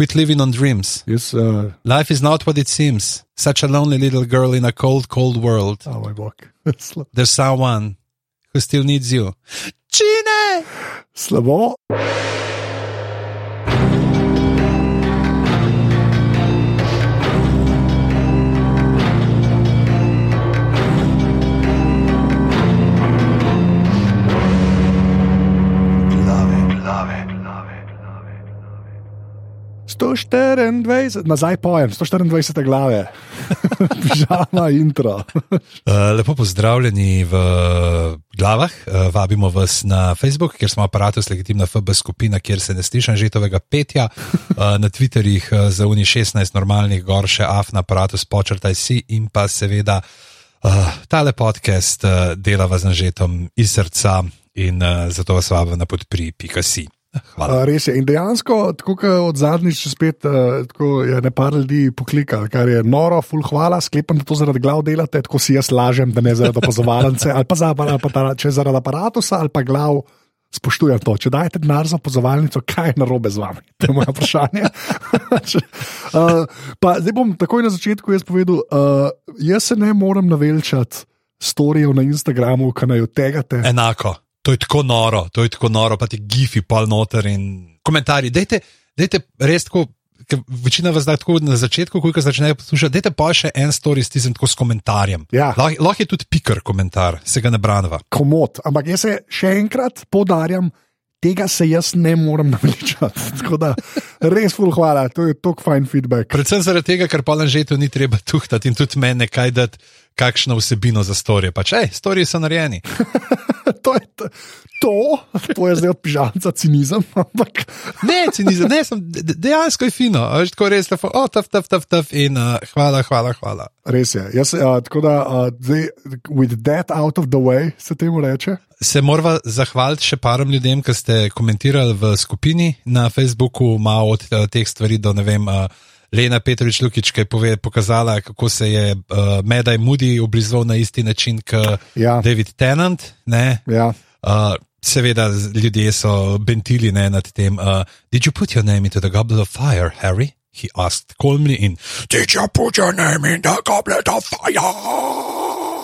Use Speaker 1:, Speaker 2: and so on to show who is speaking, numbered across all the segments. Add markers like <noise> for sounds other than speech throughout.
Speaker 1: quit living on dreams.
Speaker 2: Yes. uh,
Speaker 1: Life is not what it seems. Such a lonely little girl in a cold, cold world.
Speaker 2: oh moj <laughs> bog.
Speaker 1: There's someone who still needs you. Čine!
Speaker 2: Slabo. Sto štiriindvajset, nazaj pojem, 124 glave, <laughs> pižama intro.
Speaker 1: Uh, <laughs> lepo pozdravljeni v glavah. Uh, vabimo vas na Facebook, kjer smo aparatus legitimna FB skupina, kjer se ne slišim žetovega petja. Na Twitterjih uh, za uni 16 normalnih, gor še afna aparatus, počrtaj si in pa seveda tale podcast dela vas na žetom iz srca in zato vas vabim na podpri.si. Hvala.
Speaker 2: Res je. In dejansko, tako kot od zadnjič, spet uh, tako je ne par ljudi poklikalo, kar je noro, full hvala, sklepam, da to zaradi glav delate, tako si jaz lažem, da ne zaradi opazovalnice ali pa, za, ali pa ta, če zaradi aparata ali pa glav. Spoštujem to. Če dajete denar za opazovalnico, kaj je narobe z vami? To je moje vprašanje. <laughs> uh, pa, zdaj bom takoj na začetku jaz povedal, uh, jaz se ne morem navelčati storijev na Instagramu, ki naj odtegate.
Speaker 1: Enako. To je tako noro, to je tako noro, pa ti gifi, pol noter in komentarji. Dajte, dajte res tako, ker večina vas da tako na začetku, ko začnejo poslušati, dajte pa še en story s tistim tako s komentarjem.
Speaker 2: Ja.
Speaker 1: Lahko lah je tudi pikar komentar, se ga ne branva.
Speaker 2: komod. Ampak jaz se še enkrat poudarjam, tega se jaz ne morem naveličati. <laughs> Tako da res ful hvala, to je tok fajn feedback.
Speaker 1: Predvsem zaradi tega, ker pa že to ni treba tuhtati in tudi mene kaj dati, kakšno vsebino za storije. Pač, hej, storiji so narejeni. <laughs>
Speaker 2: to, je t- to, to je zdaj od pižamca cinizem, <laughs> ampak
Speaker 1: Ne, cinizem, ne, sem, de- dejansko je fino, veš, tako res, lepo, o, taf, taf, taf, taf in uh, hvala, hvala, hvala.
Speaker 2: res je. Jaz, uh, tako da, uh, zdaj, with that out of the way, se temu reče.
Speaker 1: Se moramo zahvaliti še parom ljudem, ki ste komentirali v skupini na Facebooku, malo od eh, teh stvari do ne vem. Uh, Lena Petrovič Lukič, ki je pove, pokazala, kako se je uh, Medaj Moody oblizoval na isti način kot
Speaker 2: Ja.
Speaker 1: David Tennant. Ne?
Speaker 2: Ja.
Speaker 1: Uh, seveda, ljudje so bentili ne, nad tem. Uh, Did you put your name into the goblet of fire, Harry? He asked calmly in. Did you put your name in the goblet of fire?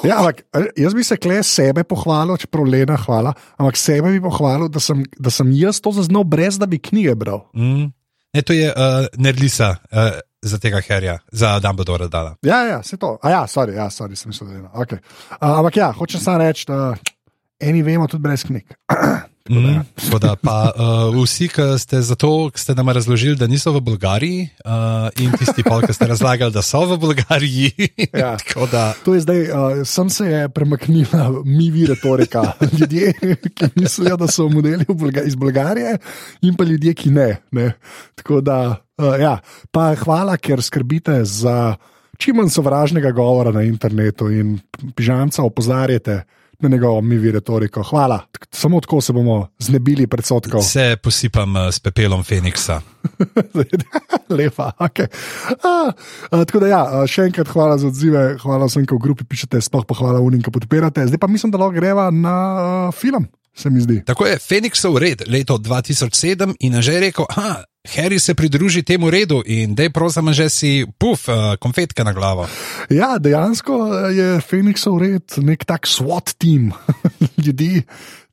Speaker 2: Ja, ampak jaz bi se kle sebe pohvalil, čeprav Lena hvala, ampak sebe bi pohvalil, da sem, da sem jaz to zaznal, brez da bi knjige bral.
Speaker 1: Mm. Ne, to je uh, Nerlisa uh, za tega Harryja, za Dumbledore dala.
Speaker 2: Ja, ja, se to. A ja, sorry, ja, sorry, sem mislil, da je eno. Okay. Uh, ampak ja, hočem samo reči, da eni vemo tudi brez knjig. <clears throat>
Speaker 1: Mm, tako da pa uh, vsi, ki ste za to, ki ste nam razložili, da niso v Bolgariji, uh, in tisti, pol, ki ste razlagali, da so v Bolgariji. <laughs>
Speaker 2: Ja.
Speaker 1: tako da
Speaker 2: To je zdaj, uh, sem se je premaknila, mi vi retorika. <laughs> Ljudje, ki mislijo, da so modeli v Bolga iz Bolgarije, in pa ljudje, ki ne. ne. Tako da, uh, ja, pa hvala, ker skrbite za čim manj sovražnega govora na internetu in pižamca opozarjate na njegovo mi vi retoriko. Hvala, samo tako se bomo znebili predsotkov.
Speaker 1: se posipam uh, s pepelom Feniksa. <laughs>
Speaker 2: Lepa. Okay. A, a, tako da, ja, še enkrat hvala za odzive, hvala vsem, ki v grupi pišete, sploh pa hvala unim, ki podpirate. Zdaj pa mislim, da lahko greva na a, film, se mi zdi.
Speaker 1: Tako je Feniksov red leto 2007 in je že rekel, da Harry se pridruži temu redu in da je prosim, že si puf, uh, konfetke na glavo.
Speaker 2: Ja, dejansko je Phoenixov red nek tak SWAT tim <laughs> ljudi,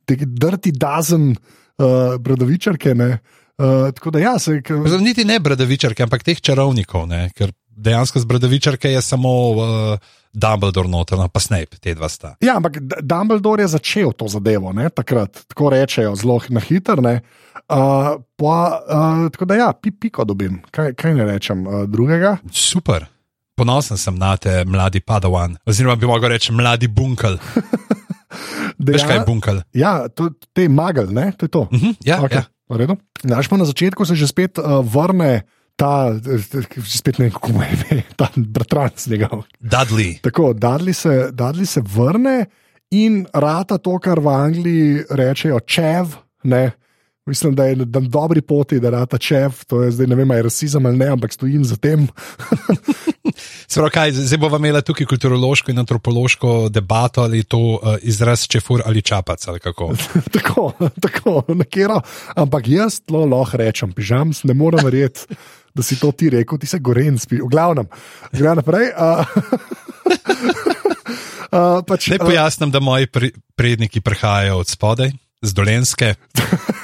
Speaker 2: te drti dazen uh, bradovičarke. Ne? Uh, tako da, ja, se, k,
Speaker 1: niti ne bradavičarke, ampak teh čarovnikov, ne? ker dejansko z bradavičarke je samo uh, Dumbledore noter, no, pa Snape, te dva sta.
Speaker 2: ja, ampak Dumbledore je začel to zadevo, ne? takrat, tako rečejo, zelo na hitro. Uh, pa, uh, tako da, ja, pi, piko dobim, kaj, kaj ne rečem uh, drugega.
Speaker 1: Super. Ponosen sem na te, mladi padawan, oziroma bi lahko reči mladi bunkel. <laughs> Veš kaj je bunkel?
Speaker 2: Ja, to, te magel, ne, to je to.
Speaker 1: Uh -huh, ja,
Speaker 2: Okay, redu. Znaš pa na začetku se že spet uh, vrne ta, spet ne vem, kako mu je ime, <laughs> ta bratranc njegov.
Speaker 1: Dudley.
Speaker 2: Tako, Dudley se, Dudley se vrne in rata to, kar v Angliji rečejo čev. Ne? Mislim, da je na dobri poti, da rata čev, to je zdaj ne vem, ali je rasizem ali ne, ampak stojim za tem. <laughs>
Speaker 1: Sprav, kaj, zdaj bomo imeli tukaj kulturološko in antropološko debato, ali je to uh, izraz čefur ali čapac ali kako. <laughs>
Speaker 2: tako, tako, nekero. Ampak jaz lahko rečem, pižam, ne morem verjeti, da si to ti rekel, ti se goren spi. V glavnem, gre naprej. Uh, <laughs> uh, pač,
Speaker 1: Naj
Speaker 2: uh,
Speaker 1: pojasnim, da moji pri, predniki prihajajo od spodaj, z dolenske.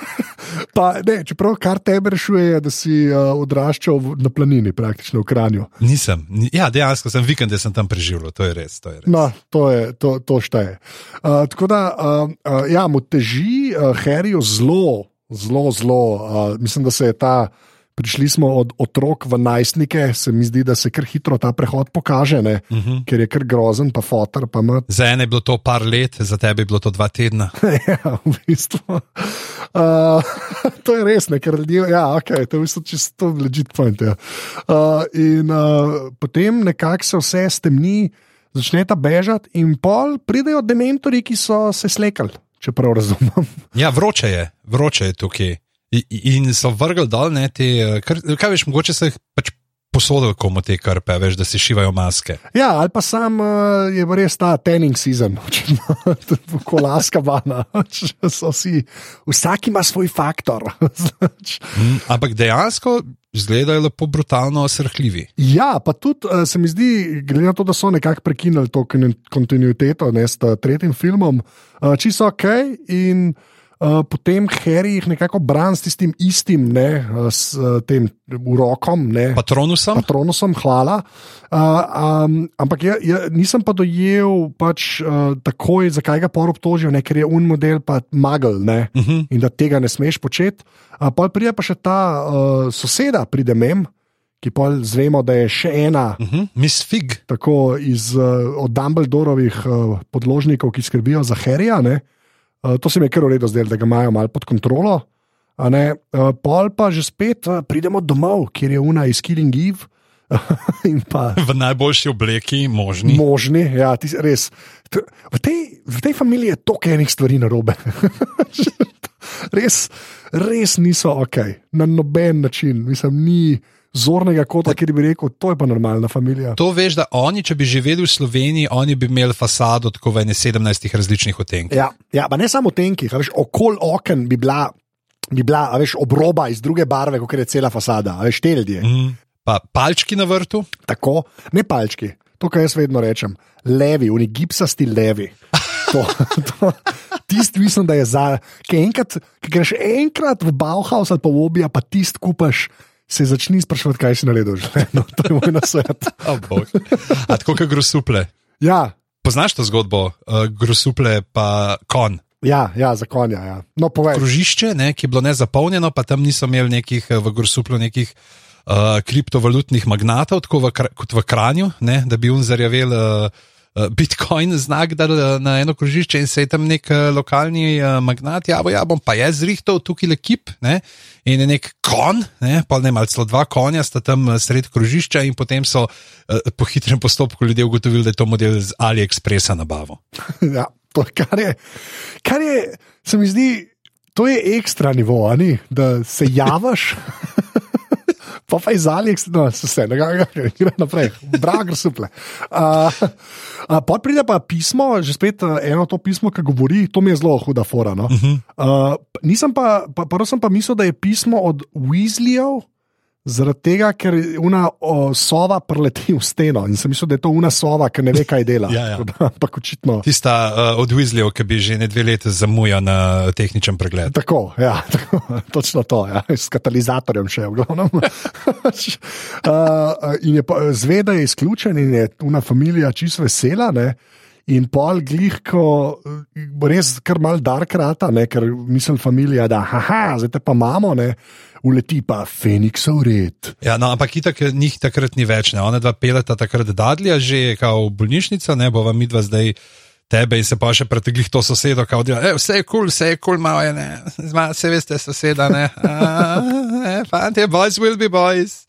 Speaker 1: <laughs>
Speaker 2: pa, ne, čeprav kar tebe rešuje, je, da si uh, odraščal v- na planini, praktično v Kranju.
Speaker 1: Nisem. Ni- Ja, dejansko sem vikend, da sem tam preživel, to je res. To je res.
Speaker 2: No, to, je, to, to šteje. Uh, tako da, uh, uh, ja, mu teži uh, Harryju zelo, zelo, zelo. Uh, mislim, da se je ta. Prišli smo od otrok v najstnike, se mi zdi, da se kar hitro ta prehod pokaže, ne, uh -huh. ker je kar grozen, pa fotor, pa mat.
Speaker 1: Za ene je bilo to par let, za tebe je bilo to dva tedna. <laughs>
Speaker 2: ja, v bistvu. <laughs> Uh, <laughs> to je res, ne, ker ljudje, ja, okay, to je v bistvu čisto legit point. Ja. Uh, in uh, potem nekako se vse stemni, začneta bežati, in pol pridejo dementori, ki so se slekali, če prav razumem.
Speaker 1: Ja, vroče je, vroče je tukaj. In so vrgli dol ne, te, eh, kar, kaj veš, mogoče so jih pač posodili komu te krpe, veš, da si šivajo maske.
Speaker 2: Ja, ali pa sam uh, je res ta tanning season, <laughs> očitno, kolaska vana. <laughs> so vsi, vsak ima svoj faktor. <laughs>
Speaker 1: Mm, ampak dejansko izgledajo lepo brutalno osrhljivi.
Speaker 2: Ja, pa tudi uh, se mi zdi, glede na to, da so nekako prekinili to kon- kontinuiteto ne, s tretjim filmom, uh, čisto ok. In uh, potem Harry jih nekako brani s tistim istim, ne, uh, s uh, tem urokom. Ne,
Speaker 1: Patronusom?
Speaker 2: Patronusom, hvala. Uh, um, ampak ja, ja, nisem pa dojel pač, uh, takoj, zakaj ga por obtožijo, ne, ker je un model pa magel ne, uh -huh. in da tega ne smeš početi. Uh, pol pride pa še ta uh, soseda, pride mem, ki pa zvemo, da je še ena.
Speaker 1: Uh -huh. Miss Fig.
Speaker 2: Tako iz uh, Dumbledorovih uh, podložnikov, ki skrbijo za Harryja. ne. Uh, to se mi je kar v redu zdelo, da ga imajo malo pod kontrolo. Uh, pol pa že spet uh, pridemo domov, kjer je Una iz Killing Eve. <laughs> pa
Speaker 1: V najboljši obleki možni.
Speaker 2: možni, ja, ti, res. V tej, v tej familiji je toliko enih stvari narobe. <laughs> res, res niso ok, na noben način. Mislim, ni zornega kota, kjer bi rekel, to je pa normalna familija.
Speaker 1: To veš, da oni, če bi živeli v Sloveniji, oni bi imeli fasado tako v ene 17 različnih otenkih.
Speaker 2: Ja, ja pa ne samo tenkih, a veš, okol oken bi bila, bi bila veš, obroba iz druge barve, kot je cela fasada, veš, te ljudje.
Speaker 1: Mm. Pa palčki na vrtu,
Speaker 2: Tako, ne palčki, to, kar jaz vedno rečem, levi, oni gipsasti levi. <laughs> To, to, tisti, mislim, da je za. Ki enkrat, ki greš enkrat v Bauhaus ali pa v Obija, pa tisti kupaš, se začni sprašovati, kaj si naredil v življenju. To je moj nasvet. <laughs>
Speaker 1: oh. A tako kot grosuple.
Speaker 2: Ja,
Speaker 1: Poznaš to zgodbo, uh, grosuple pa kon.
Speaker 2: ja, ja za konja. Ja. No, povej.
Speaker 1: Krožišče, ne, ki je bilo nezapolnjeno, pa tam niso imeli nekih eh, v grosuplu nekih uh, kriptovalutnih magnatov, tako v, kot v Kranju, ne, da bi unzarjavel. Uh, Bitcoin znak dal eh, na eno krožišče in se je tam nek eh, lokalni eh, magnat javil, ja, bom pa jaz zrihtal tukaj le kip ne, in je nek kon, ne, pa ne malce dva konja sta tam eh, sred krožišča in potem so eh, po hitrem postopku ljudje ugotovili, da je to model z AliExpressa nabavo. <laughs>
Speaker 2: Ja, to, kar, je, kar je, se mi zdi, to je ekstra nivo, a ni, da se javaš. <laughs> Pa pa iz Alex, no, se vse, ne gre naprej, brag, suple. Uh, uh, Pot pride pa pismo, že spet uh, eno to pismo, ki govori, to mi je zelo huda fora. No? Uh -huh. uh, nisem pa, pa, prvo sem pa mislil, da je pismo od Weasleyjev, zaradi tega, ker una o, sova preleti v steno in sem mislil, da je to una sova, ki ne ve, kaj dela.
Speaker 1: Ja, ja. <laughs>
Speaker 2: Ampak očitno.
Speaker 1: Tista uh, od Weasleyjev, ki bi že ne dve leti zamuja na tehničen pregled.
Speaker 2: Tako, ja, <laughs> tako, točno to, ja, s katalizatorjem še v glavnem. uh, <laughs> in je pa, zve, da je izključen in je una familija čisto vesela. Ne? In pol glih, ko bo res kar mal dark rata, ne? ker misli familija, da haha, zdaj te pa imamo, ne? uleti pa Feniksov red.
Speaker 1: Ja, no, ampak itak njih takrat ni več, ne. Ona dva peleta takrat dadlja, že je kao bolnišnica, ne bo vam midva zdaj tebe in se pa še preteglih to sosedo, kao dela, e, vse je kul, cool, vse je kul, cool, malo je, ne, Zma, se veste, soseda, <laughs> ne. Fantje, boys will be boys.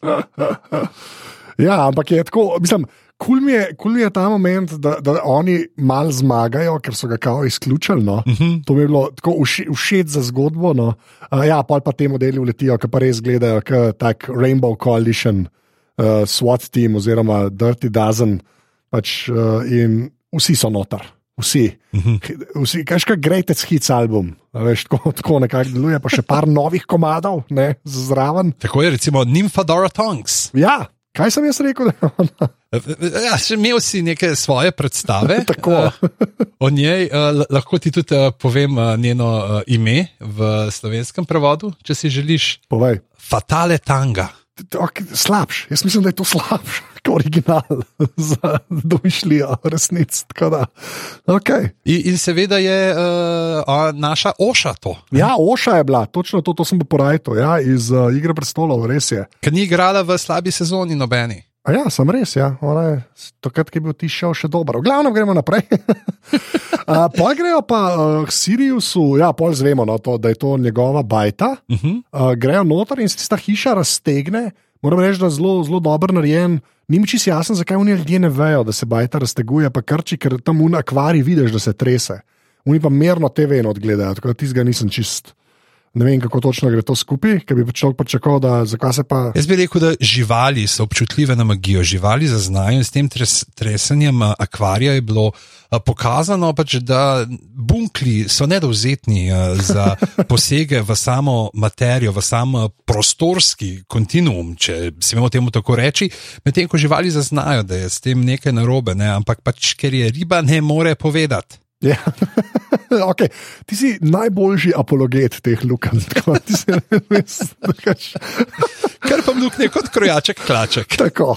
Speaker 2: Ja, ampak je tako, mislim. Kul mi, je, kul mi je ta moment, da, da oni malo zmagajo, ker so ga kao izključili. No. Uh -huh. To mi je bilo tako vše, všeč za zgodbo. No. Uh, ja, pol pa te modeli uletijo, ki pa res gledajo kot tak Rainbow Coalition, uh, SWAT team oziroma Dirty Dozen. Pač, uh, in vsi so noter, vsi. vsi kaj je Greatest Hits album, veš, tako, tako nekako deluje, pa še par <laughs> novih komadov, ne, zraven.
Speaker 1: Tako je, recimo Nymphadora Tongues.
Speaker 2: Ja, kaj sem jaz rekel? <laughs>
Speaker 1: Ja, še imel si neke svoje predstave <laughs>
Speaker 2: Tako.
Speaker 1: eh, o njej. eh, Lahko ti tudi eh, povem njeno ime v slovenskem prevodu, če si želiš.
Speaker 2: Povej.
Speaker 1: Fatale Tanga.
Speaker 2: Slabš, jaz mislim, da je to slabš, kot original <laughs> za domišljijo, resnic. Okay.
Speaker 1: In, in seveda je uh, naša Oša to,
Speaker 2: Ja, Oša je bila, točno to, to sem porajal, ja, iz uh, Igre prestolov, res je.
Speaker 1: ki ni igrala v slabi sezoni nobeni.
Speaker 2: A ja, sem res, ja. Ona je takrat, ki je bil ti šel še dober. V glavnem gremo naprej. <laughs> uh, pol grejo pa uh, k Siriusu, ja, pol zvemo, no, to, da je to njegova bajta.
Speaker 1: Uh -huh.
Speaker 2: Uh, grejo noter in se tista hiša raztegne. Moram reči, da je zelo, zelo dobro narejen. Ni mi čisto jasno, zakaj oni ljudje ne vejo, da se bajta razteguje, pa krči, ker tam v akvariji vidiš, da se trese. Oni pa merno TV odgledajo, tako da tistega nisem čist. Ne vem, kako točno gre to skupaj, ker bi človek pričakoval, da zakaj se pa.
Speaker 1: Jaz bi rekel, da živali so občutljive na magijo, živali zaznajo in s tem tres, tresenjem eh, akvarija je bilo eh, pokazano, pač, da bunkli so nedovzetni eh, za <laughs> posege v samo materijo, v sam prostorski kontinuum, če smemo temu tako reči, medtem ko živali zaznajo, da je s tem nekaj narobe, ne? ampak pač ker je riba, ne more povedati.
Speaker 2: Ja. <laughs> okay. Ti si najboljši apologet teh lukenj. <laughs> tako, ti si res drugač- <laughs>
Speaker 1: Kar pa mlukne kot krojaček, klaček.
Speaker 2: Tako.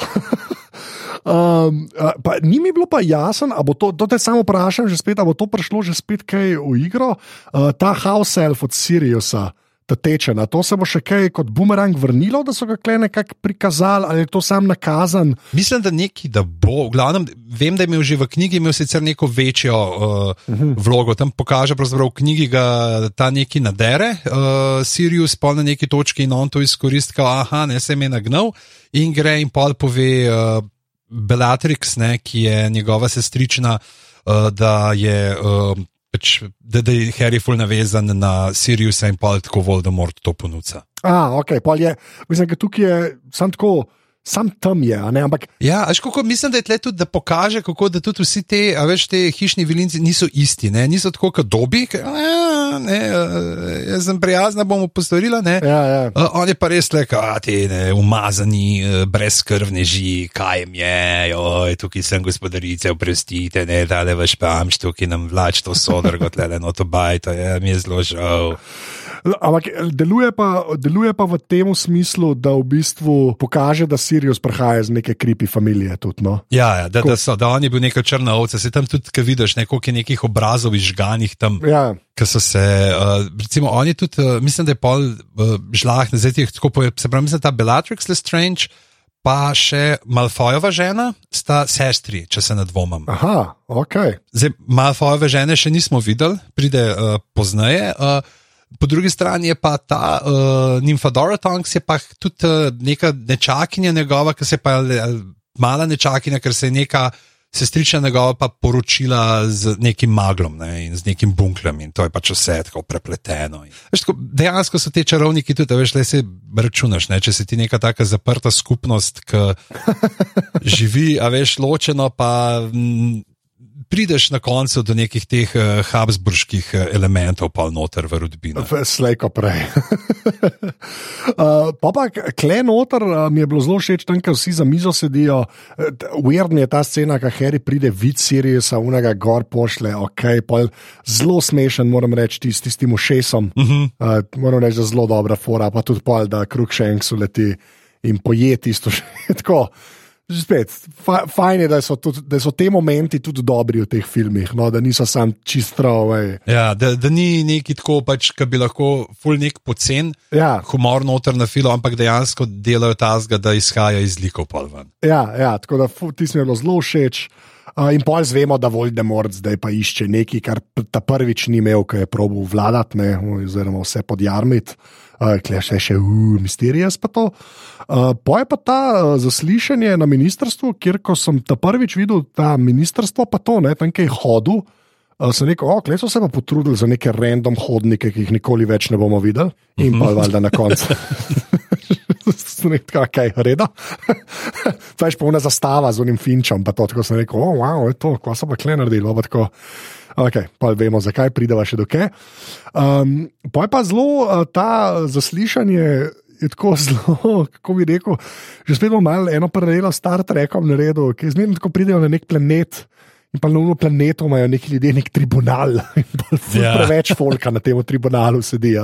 Speaker 2: Um, pa, ni mi bilo pa jasno, ali bo to, to te samo vprašam, že spet, ali bo to prišlo že spet kaj v igro. Uh, ta house elf od Siriusa, ta tečena, to se bo še kaj kot bumerang vrnilo, da so ga kle nekako prikazali, ali je to sam nakazan.
Speaker 1: Mislim, da neki, da bo. V glavnem, vem, da je imel že v knjigi imel sicer neko večjo uh, uh -huh. vlogo. Tam pokaže, pravzaprav v knjigi ga ta neki nadere, uh, Sirius pa na neki točki in on to izkoristi, kot aha, ne se me nagnal in gre in pol pove uh, Bellatrix, ne, ki je njegova sestrična, uh, da je. Uh, Pač, da, da je Harry ful navezan na Siriusa in pa tako Voldemort to ponuca.
Speaker 2: A, ok, pol je, mislim, da tukaj je sam tako, sam tam je, ne, ampak
Speaker 1: Ja, veš, kako, mislim, da je tle tudi, da pokaže, kako da tudi vsi te, a veš, te hišni vilinci niso isti, ne? niso tako kot dobi, ki, "A, ne, jaz sem prijazna, bomo postorila. Ne?
Speaker 2: ja, ja.
Speaker 1: On je pa res rekel, da ti ne, umazani, eh, brezkrvneži, kaj jim je, joj, tukaj sem gospodarice, oprostite, ne, da le vaš pamš, tukaj nam vlač to sodr, kot le no to baj, to je mi je zelo žal.
Speaker 2: Ampak deluje pa, deluje pa v tem smislu, da v bistvu pokaže, da Sirius prihaja iz neke kripi familije. Tudi, no?
Speaker 1: Ja, ja da, da, so, da on je bil neka črna ovca, se tam tudi, vidiš, je nekih obrazov izžganih tam.
Speaker 2: ja,
Speaker 1: Ker so se, uh, recimo, oni tudi, uh, mislim, da je pol uh, žlahne, zdaj ti jih tako poje, se pravi, mislim, ta Bellatrix Lestrange, pa še Malfojova žena, sta sestri, če se ne dvomim.
Speaker 2: aha, ok.
Speaker 1: Zdaj, Malfojove žene še nismo videli, pride uh, pozneje. Uh, Po drugi strani je pa ta uh, Nymphadora Tonks, je pa tudi uh, neka nečakinja njegova, ki se je pa mala nečakinja, ker se je neka sestrična njegova pa poročila z nekim maglom ne, in z nekim bunklem in to je pač vse tako prepleteno. In, veš, tako, dejansko so te čarovniki tudi, a veš, le se računaš, ne, če si ti neka taka zaprta skupnost, ki <laughs> živi, a veš, ločeno pa. Mm, Prideš na koncu do nekih teh uh, habsburških uh, elementov, pa noter v rodbino.
Speaker 2: Slejko prej. uh, <laughs> pa pa kle noter uh, mi je bilo zelo všeč, tam, ker vsi za mizo sedijo. Uvernji je ta scena, ki Harry pride vid Siriusa, unega gor pošle, ok, pol zelo smešen, moram reči, tis, tistim ušesom. Uh -huh. uh, moram reči, da zelo dobra fora, pa tudi pol, da Krukshanks uleti in poje tisto <laughs> še tako. Spet, fa, fajn je, da so, tudi, da so te momenti tudi dobri v teh filmih, no, da niso sam čistro.
Speaker 1: Ja, da, da ni neki tako, pač, ki bi lahko ful nek pocen
Speaker 2: Ja,
Speaker 1: humor noter na filo, ampak dejansko delajo tazga, da izhaja iz likov
Speaker 2: ja, ja, tako da fu, ti bilo zelo všeč. Uh, in pol zvemo, da Voldemort zdaj pa išče nekaj, kar ta prvič ni imel, ko je probil vladati, ne, oziroma vse podjarmiti. Uh, Klej še še, uh, misterijas pa to. Uh, po je pa ta uh, zaslišanje na ministrstvu, kjer ko sem ta prvič videl, ta ministrstvo pa to, ne, tam kaj je hodil. Uh, sem rekel, ok, so se pa potrudili za neke random hodnike, ki jih nikoli več ne bomo videli, in pa valjda na koncu. <laughs> Nekaj, kaj, reda. <laughs> to je špona zastava z unim finčem, pa to, tako sem rekel, oh, wow, je to, ko so pa kle naredili, pa tako. Ok, pa vemo, zakaj prideva še do kje. Um, pa je pa zelo uh, ta zaslišanje. Je tako <laughs> zelo, kako bi rekel, že spet malo eno paralelo s Star Trekom naredil, ki zmerno tako pridejo na nek planet. In pa na uno planetu imajo neki ljudje nek tribunal, <laughs> in ja. preveč folka na tem tribunalu sedi.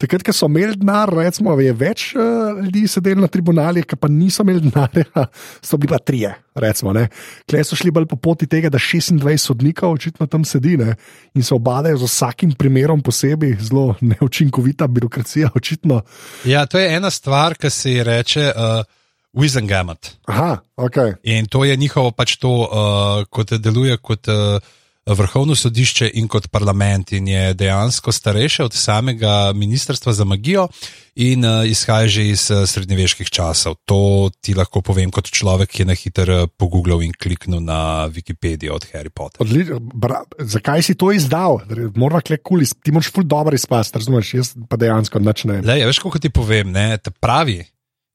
Speaker 2: Takrat, ko so imeli denar, recimo, je več uh, ljudi sedelo na tribunalih, ki pa niso imeli denarja, <laughs> so bili pa trije. Klej so šli bolj po poti tega, da 26 sodnikov očitno tam sedi ne? in se obadajo z vsakim primerom posebej, zelo <laughs> neučinkovita birokracija, očitno.
Speaker 1: Ja, to je ena stvar, ki se ji reče. Uh... Wizengamet.
Speaker 2: Aha, ok.
Speaker 1: In to je njihovo pač to, uh, kot deluje kot uh, vrhovno sodišče in kot parlament, in je dejansko starejše od samega ministrstva za magijo in uh, izhaja že iz uh, srednjeveških časov. To ti lahko povem kot človek, ki je na hitro pogooglil in kliknil na Wikipedijo od Harry Potter.
Speaker 2: Odli, bra, zakaj si to izdal? Morda kle kul, ti moraš ful dobro izpasti, razumeš? Jaz pa dejansko načnem.
Speaker 1: Le, ja, veš, kako ti povem, ne, pravi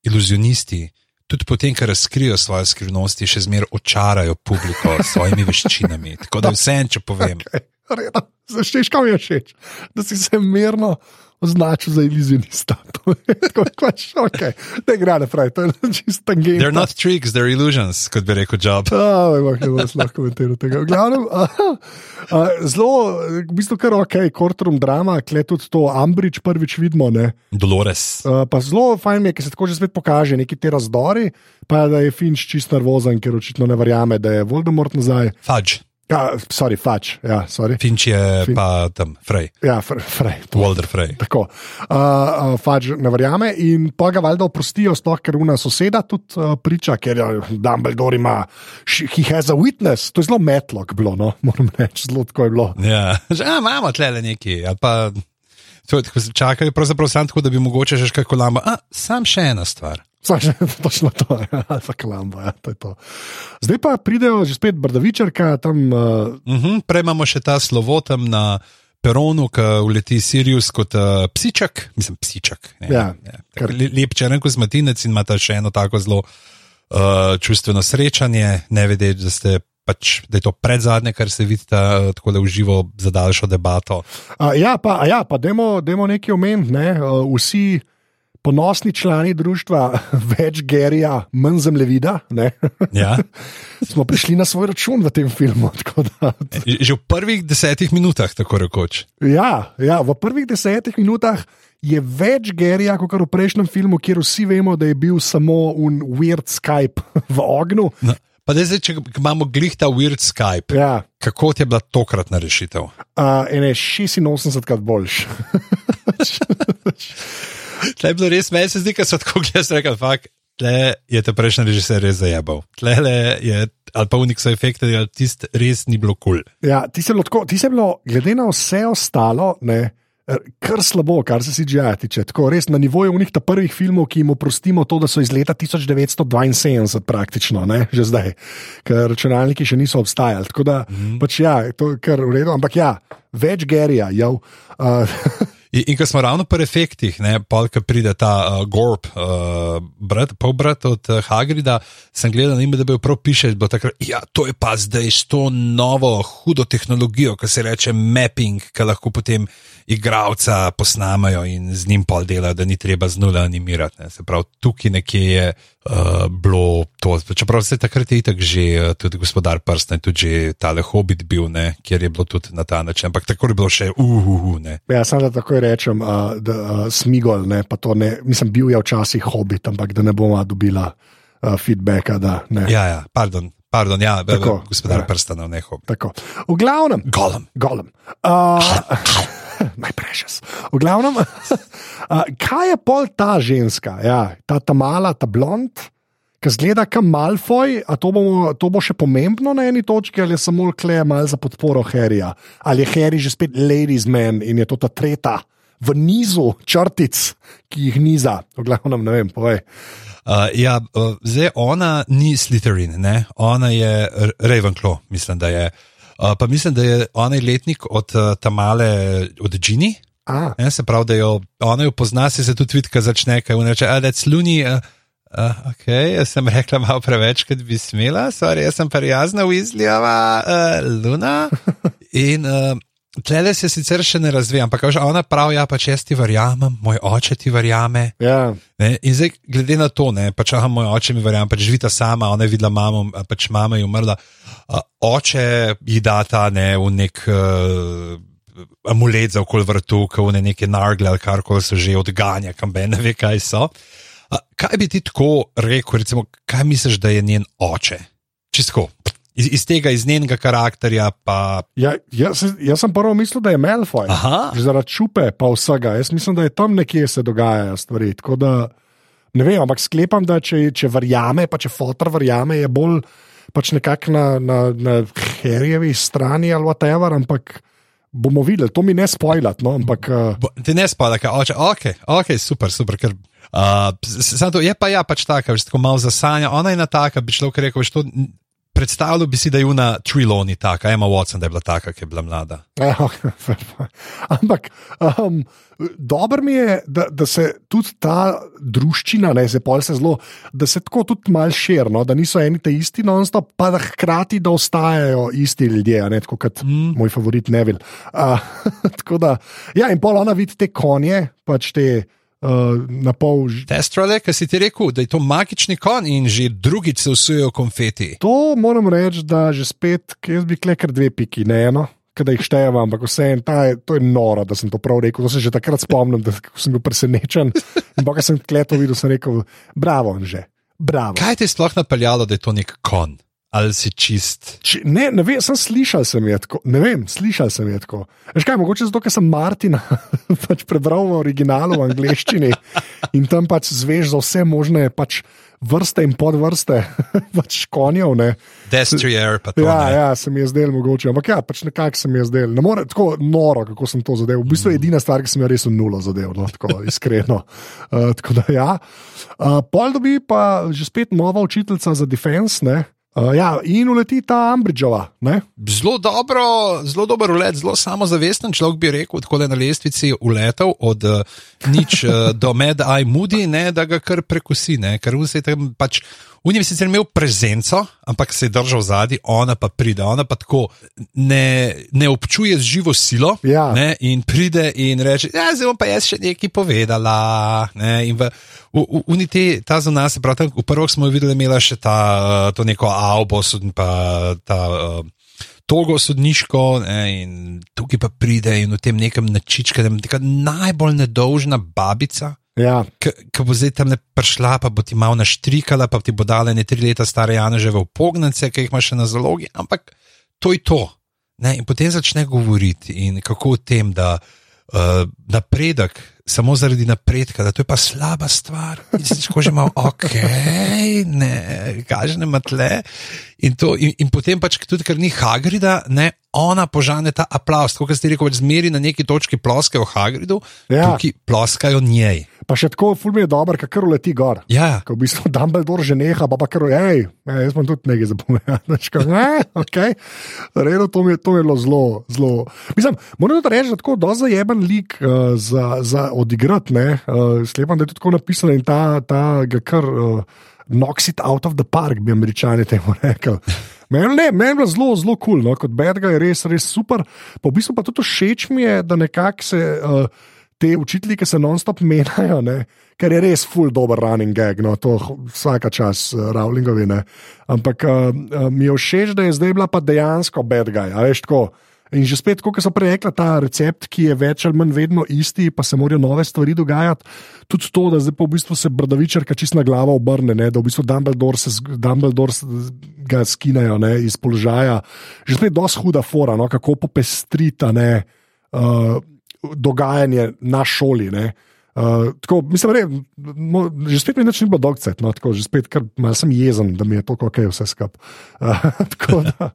Speaker 1: iluzionisti tudi potem, ko razkrijo svoje skrivnosti, še zmeraj očarajo publiko s svojimi veščinami. Tako da vse en, če povem.
Speaker 2: Okay. Zašteješ, kam je všeč, da si se mirno označil za iluzionista. <laughs> okay. Ne gre naprej, to je <laughs> čisto tangent.
Speaker 1: They're not tricks, they're illusions, kot bi rekel Job.
Speaker 2: Oh, ne bom lahko komentiral tega. Glavnem, <laughs> uh, uh, zelo, v bistvu kar ok, courtroom drama, kle tudi to Ambridge prvič vidimo. Ne?
Speaker 1: Dolores.
Speaker 2: Uh, pa zelo fajn je, ker se tako že spet pokaže, neki ti razdori, pa da je Finč čist nervozen, ker očitno ne verjame, da je Voldemort nazaj.
Speaker 1: Fudge.
Speaker 2: Ja, sorry, fač. Ja, sorry.
Speaker 1: Finč je fin... pa tam, Frey.
Speaker 2: Ja, Frey.
Speaker 1: Walter Frey.
Speaker 2: Tako. Uh, uh, fač ne verjame in pa ga valjda oprostijo, sploh ker una soseda tudi uh, priča, ker je Dumbledore ima, he has a witness. To je zelo metlok bilo, no? <laughs> moram reči, zelo tako je bilo.
Speaker 1: Ja, že imamo tle neki. Čakali pravzaprav samo tako, da bi mogoče že kaj kolamba. A, sam še ena stvar.
Speaker 2: Saj, <laughs> točno to je, <laughs> alfa klamba. Ja, to je to. Zdaj pa pridejo že spet brdavičarka. Tam, uh...
Speaker 1: uh -huh, prej imamo še ta slovo tam na peronu, ki uleti Sirius kot uh, psičak, mislim, psičak. Ne,
Speaker 2: ja,
Speaker 1: ne, kar... Lep črnko z matinec in ima ta še eno tako zelo uh, čustveno srečanje, ne vedeč, da ste. Pač, da je to predzadnje, kar se vidi, tako da uživo za daljšo debato.
Speaker 2: A, ja, pa, ja, pa demo, demo nekaj omeniti. Ne? Vsi ponosni člani društva, <laughs> več Gerija, manj zemljevida.
Speaker 1: Ja. <laughs>
Speaker 2: Smo prišli na svoj račun v tem filmu. <laughs> Da,
Speaker 1: Že v prvih desetih minutah, tako rekoč.
Speaker 2: Ja, ja, v prvih desetih minutah je več Gerija, kot v prejšnjem filmu, kjer vsi vemo, da je bil samo un weird Skype v ognju. No.
Speaker 1: Pa zdaj, če imamo glih ta weird Skype,
Speaker 2: ja.
Speaker 1: kako ti je bila tokratna rešitev?
Speaker 2: Uh, 86 krat boljši.
Speaker 1: Tle je bilo res, meni se zdi, da so tako gledali, rekel, fakt, tle je te prejšnji režiser res zajabal. Tle je, ali pa unik so efekti, ali tist res ni bilo kul. Cool.
Speaker 2: Ja, ti se je bilo, glede na vse ostalo, ne. Kar slabo, kar se CGI tiče. Tako res na nivoju unih ta prvih filmov, ki jim oprostimo to, da so iz leta 1972, praktično, ne? že zdaj, ker računalniki še niso obstajali. Tako da, mm pač ja, to je kar v redu, ampak ja, več gerija, ja. Uh, <laughs>
Speaker 1: In, in ko smo ravno pri efektih, ne, polka pride ta uh, Gorb, uh, brat, pol brat od uh, Hagrida, sem gledal na ime, da bi prav piše, da ja, to je pa zdaj s to novo hudo tehnologijo, ki se reče mapping, ki lahko potem igravca posnamajo in z njim pol dela, da ni treba z nule animirati. Ne. Se pravi, tukaj nekje je uh, bilo to. Čeprav se je takrat itak že uh, tudi gospodar prstne, tudi tale hobit bil, ne, kjer je bilo tudi na ta način, ampak tako je bilo še uhuhu. Uh,
Speaker 2: ja, samo da takoj rečem, uh, da uh, smigol, ne, pa to ne, mislim, bil je včasih hobit, ampak da ne bomo dobila uh, feedbacka. Da,
Speaker 1: ja, ja, pardon. Pardon, ja, tako, gospodar ja. prstana, ne hobi.
Speaker 2: V glavnem,
Speaker 1: golem.
Speaker 2: golem. Uh, <laughs> Najprejšes. V glavnem, <laughs> kaj je pol ta ženska, ja, ta, ta mala, ta blond, ki zgleda kot Malfoy, a to, bomo, to bo še pomembno na eni točki, ali je samo kleje mal za podporo Harryja, ali je Harry že spet ladies man in je to ta tretja v nizu črtic, ki jih niza. V glavnem, ne vem, povej.
Speaker 1: Uh, ja, uh, zdaj ona ni Slytherin, ne? ona je Ravenclaw, mislim, da je. Uh, pa mislim, da je ona letnik od uh, Tamale, od Džini, Ne, se pravi, da jo ona jo pozna, se, se tudi vidi, kaj začne, kaj reče, a da je sluni. Uh, uh, ok, jaz sem rekla malo preveč, kot bi smela, sorry, jaz sem prijazna, Weasleyova, uh, Luna. <laughs> In uh, tle se sicer še ne razvija, ampak kaže, ona pravi, ja, pač jaz ti verjamem, moj oče ti verjame.
Speaker 2: ja,
Speaker 1: Ne? In zdaj, glede na to, ne, pač aha, moj oče mi verjame, pač živita sama, ona je videla mamo, pač mama je umrla. A, oče ji data ne, v nek uh, amulet za okol vrtu, kot v neke nargle ali kar koli se že odganja, kam be ne ve, kaj so. A, kaj bi ti tako rekel, recimo, kaj misliš, da je njen oče? Čisto. Iz, iz tega, iz njenega karakterja, pa.
Speaker 2: ja, jaz, jaz sem prvo mislil, da je Že zaradi čupe, pa vsega. Jaz mislim, da je tam nekje se dogajajo stvari. Tako Da, ne vem, ampak sklepam, da če, če verjame, pa če fotor verjame, je bolj pač nekako na, na, na Harryjevi strani ali whatever, ampak bomo videli, to mi ne spojlat. No, ampak, uh,
Speaker 1: Bo- Ti ne spada, kaj oče. Ok, ok, super, super. Ker, uh, to, je pa ja, pač taka, veš, tako malo zasanja. Ona je ena taka, bi človek rekel, veš, to, predstavljal bi si, da je Juna Triloni taka, Emma Watson, da je bila taka, ki je bila mlada. <laughs>
Speaker 2: Ampak um, dobro mi je, da, da se tudi ta družščina, ne, se pol se zelo, da se tako tudi malo širno, da niso eni te isti non-stop, pa da hkrati da ostajajo isti ljudje, ne tako kot mm. moj favorit Neville. Uh, <laughs> tako da, ja, in pol ona vidi te konje, pač te uh, na pol. ž-
Speaker 1: Testrale, ki si ti rekel, da je to magični kon in že drugič se usujejo konfeti.
Speaker 2: To moram reči, da že spet, jaz bi klekar dve piki, ne eno. Kaj jih štejem, ampak vseeno, to je noro, da sem to prav rekel. To se že takrat spomnim, da sem bil presenečen. <laughs> Pa, ko sem kleto videl, sem rekel: Bravo, že, bravo.
Speaker 1: Kaj te je sploh napeljalo, da je to nek kon? Ali si čist?
Speaker 2: Či, ne, ne vem, sem slišal sem je tako. Ne vem, slišal sem je tako. Veš kaj, mogoče zato, ker sem Martina <laughs> pač prebral v originalu v angleščini in tam pač zveš za vse možne pač vrste in podvrste <laughs> pač konjev. Ne.
Speaker 1: Destrier, pa to.
Speaker 2: Ja,
Speaker 1: ne.
Speaker 2: ja, se mi je zdelo mogoče, ampak ja, pač nekako se mi je zdelo. Ne more tako noro, kako sem to zadeval. V bistvu je edina stvar, ki sem jo res v nulo zadeval, no, tako iskreno. Uh, <laughs> tako da ja. Uh, pol dobi pa že spet nova učiteljica za defense. Ne? Uh, ja, in uleti ta Ambridžova. Ne?
Speaker 1: Zelo dobro, zelo dober ulet, zelo samozavesten človek bi rekel, tako da je na lestvici uletel od uh, nič uh, do med aj mudi, ne, da ga kar prekusi. Ne, ker on se je tam pač. On je sicer imel prezenco, ampak se je držal zadaj, ona pa pride, ona pa tako ne, ne občuje z živo silo.
Speaker 2: Ja.
Speaker 1: Ne, in pride in reče: ja, Zdaj bom pa jaz še nekaj povedala. Ne, in v, v, v, v te, ta za nas, prav tam, v prvih smo videli, imela še ta, uh, to neko avbo, in pa ta. Uh, Togo sodniško, ne, in tukaj pa pride in v tem nekem načičkanem, neka najbolj nedolžna babica,
Speaker 2: Ja,
Speaker 1: ki bo zdaj tam ne prišla, pa bo ti malo naštrikala, pa ti bo dala ne tri leta stare Janeževe upognance, ki jih ima še na zalogi, ampak to je to. Ne, in potem začne govoriti in kako o tem, da uh, napredek, samo zaradi napredka, da to je pa slaba stvar. In si tako že malo, ok, ne, kaže ne matle. In, to, in, in potem pač tudi, ker ni Hagrida, ne, ona požane ta aplaus, kot ste rekel, zmeri na neki točki ploskajo Hagridu,
Speaker 2: Ja.
Speaker 1: tukaj ploskajo njej.
Speaker 2: pa še tako, ful mi je dobro, ker uleti gor.
Speaker 1: Ja,
Speaker 2: Ko v bistvu Dumbledore že neha, pa pa kar, hej, ej, jaz sem tudi nekaj zapomnil. okay. Redo, to, mi je- to mi je bilo zelo, zelo. Mislim, moram reči, da tako dosti zajeben lik uh, za, za odigrati. Uh, Slepam, da je tudi tako napisano in ta, ta ga kar uh, knocks it out of the park, bi američani temu <laughs> rekli. Meni je bilo zelo, zelo kul, cool, no? kot Bedga je res, res super. Pa v bistvu pa tudi všeč mi je, da nekako se. Uh, te učitelji, ki se non-stop menjajo, ker je res full dober running gag, no, to vsaka čas uh, Rowlingovi. Ne? Ampak uh, uh, mi je všeč, da je zdaj bila pa dejansko bad guy, a veš tako. In že spet, kot so prej rekla, ta recept, ki je več ali manj vedno isti, pa se morajo nove stvari dogajati. Tudi to, da zdaj pa v bistvu se brdavičarka čist na glavo obrne, ne? da v bistvu Dumbledore, se, Dumbledore ga skinejo ne? iz položaja. Že spet dosti huda fora, no? kako popestrita. Ne? Uh, dogajanje na šoli. Ne. Uh, tako, mislim, re, no, že spet mi ni bilo dogcet, no, tako, že spet kar malo sem jezen, da mi je to ok, vse skupaj. Uh, <laughs> tako da,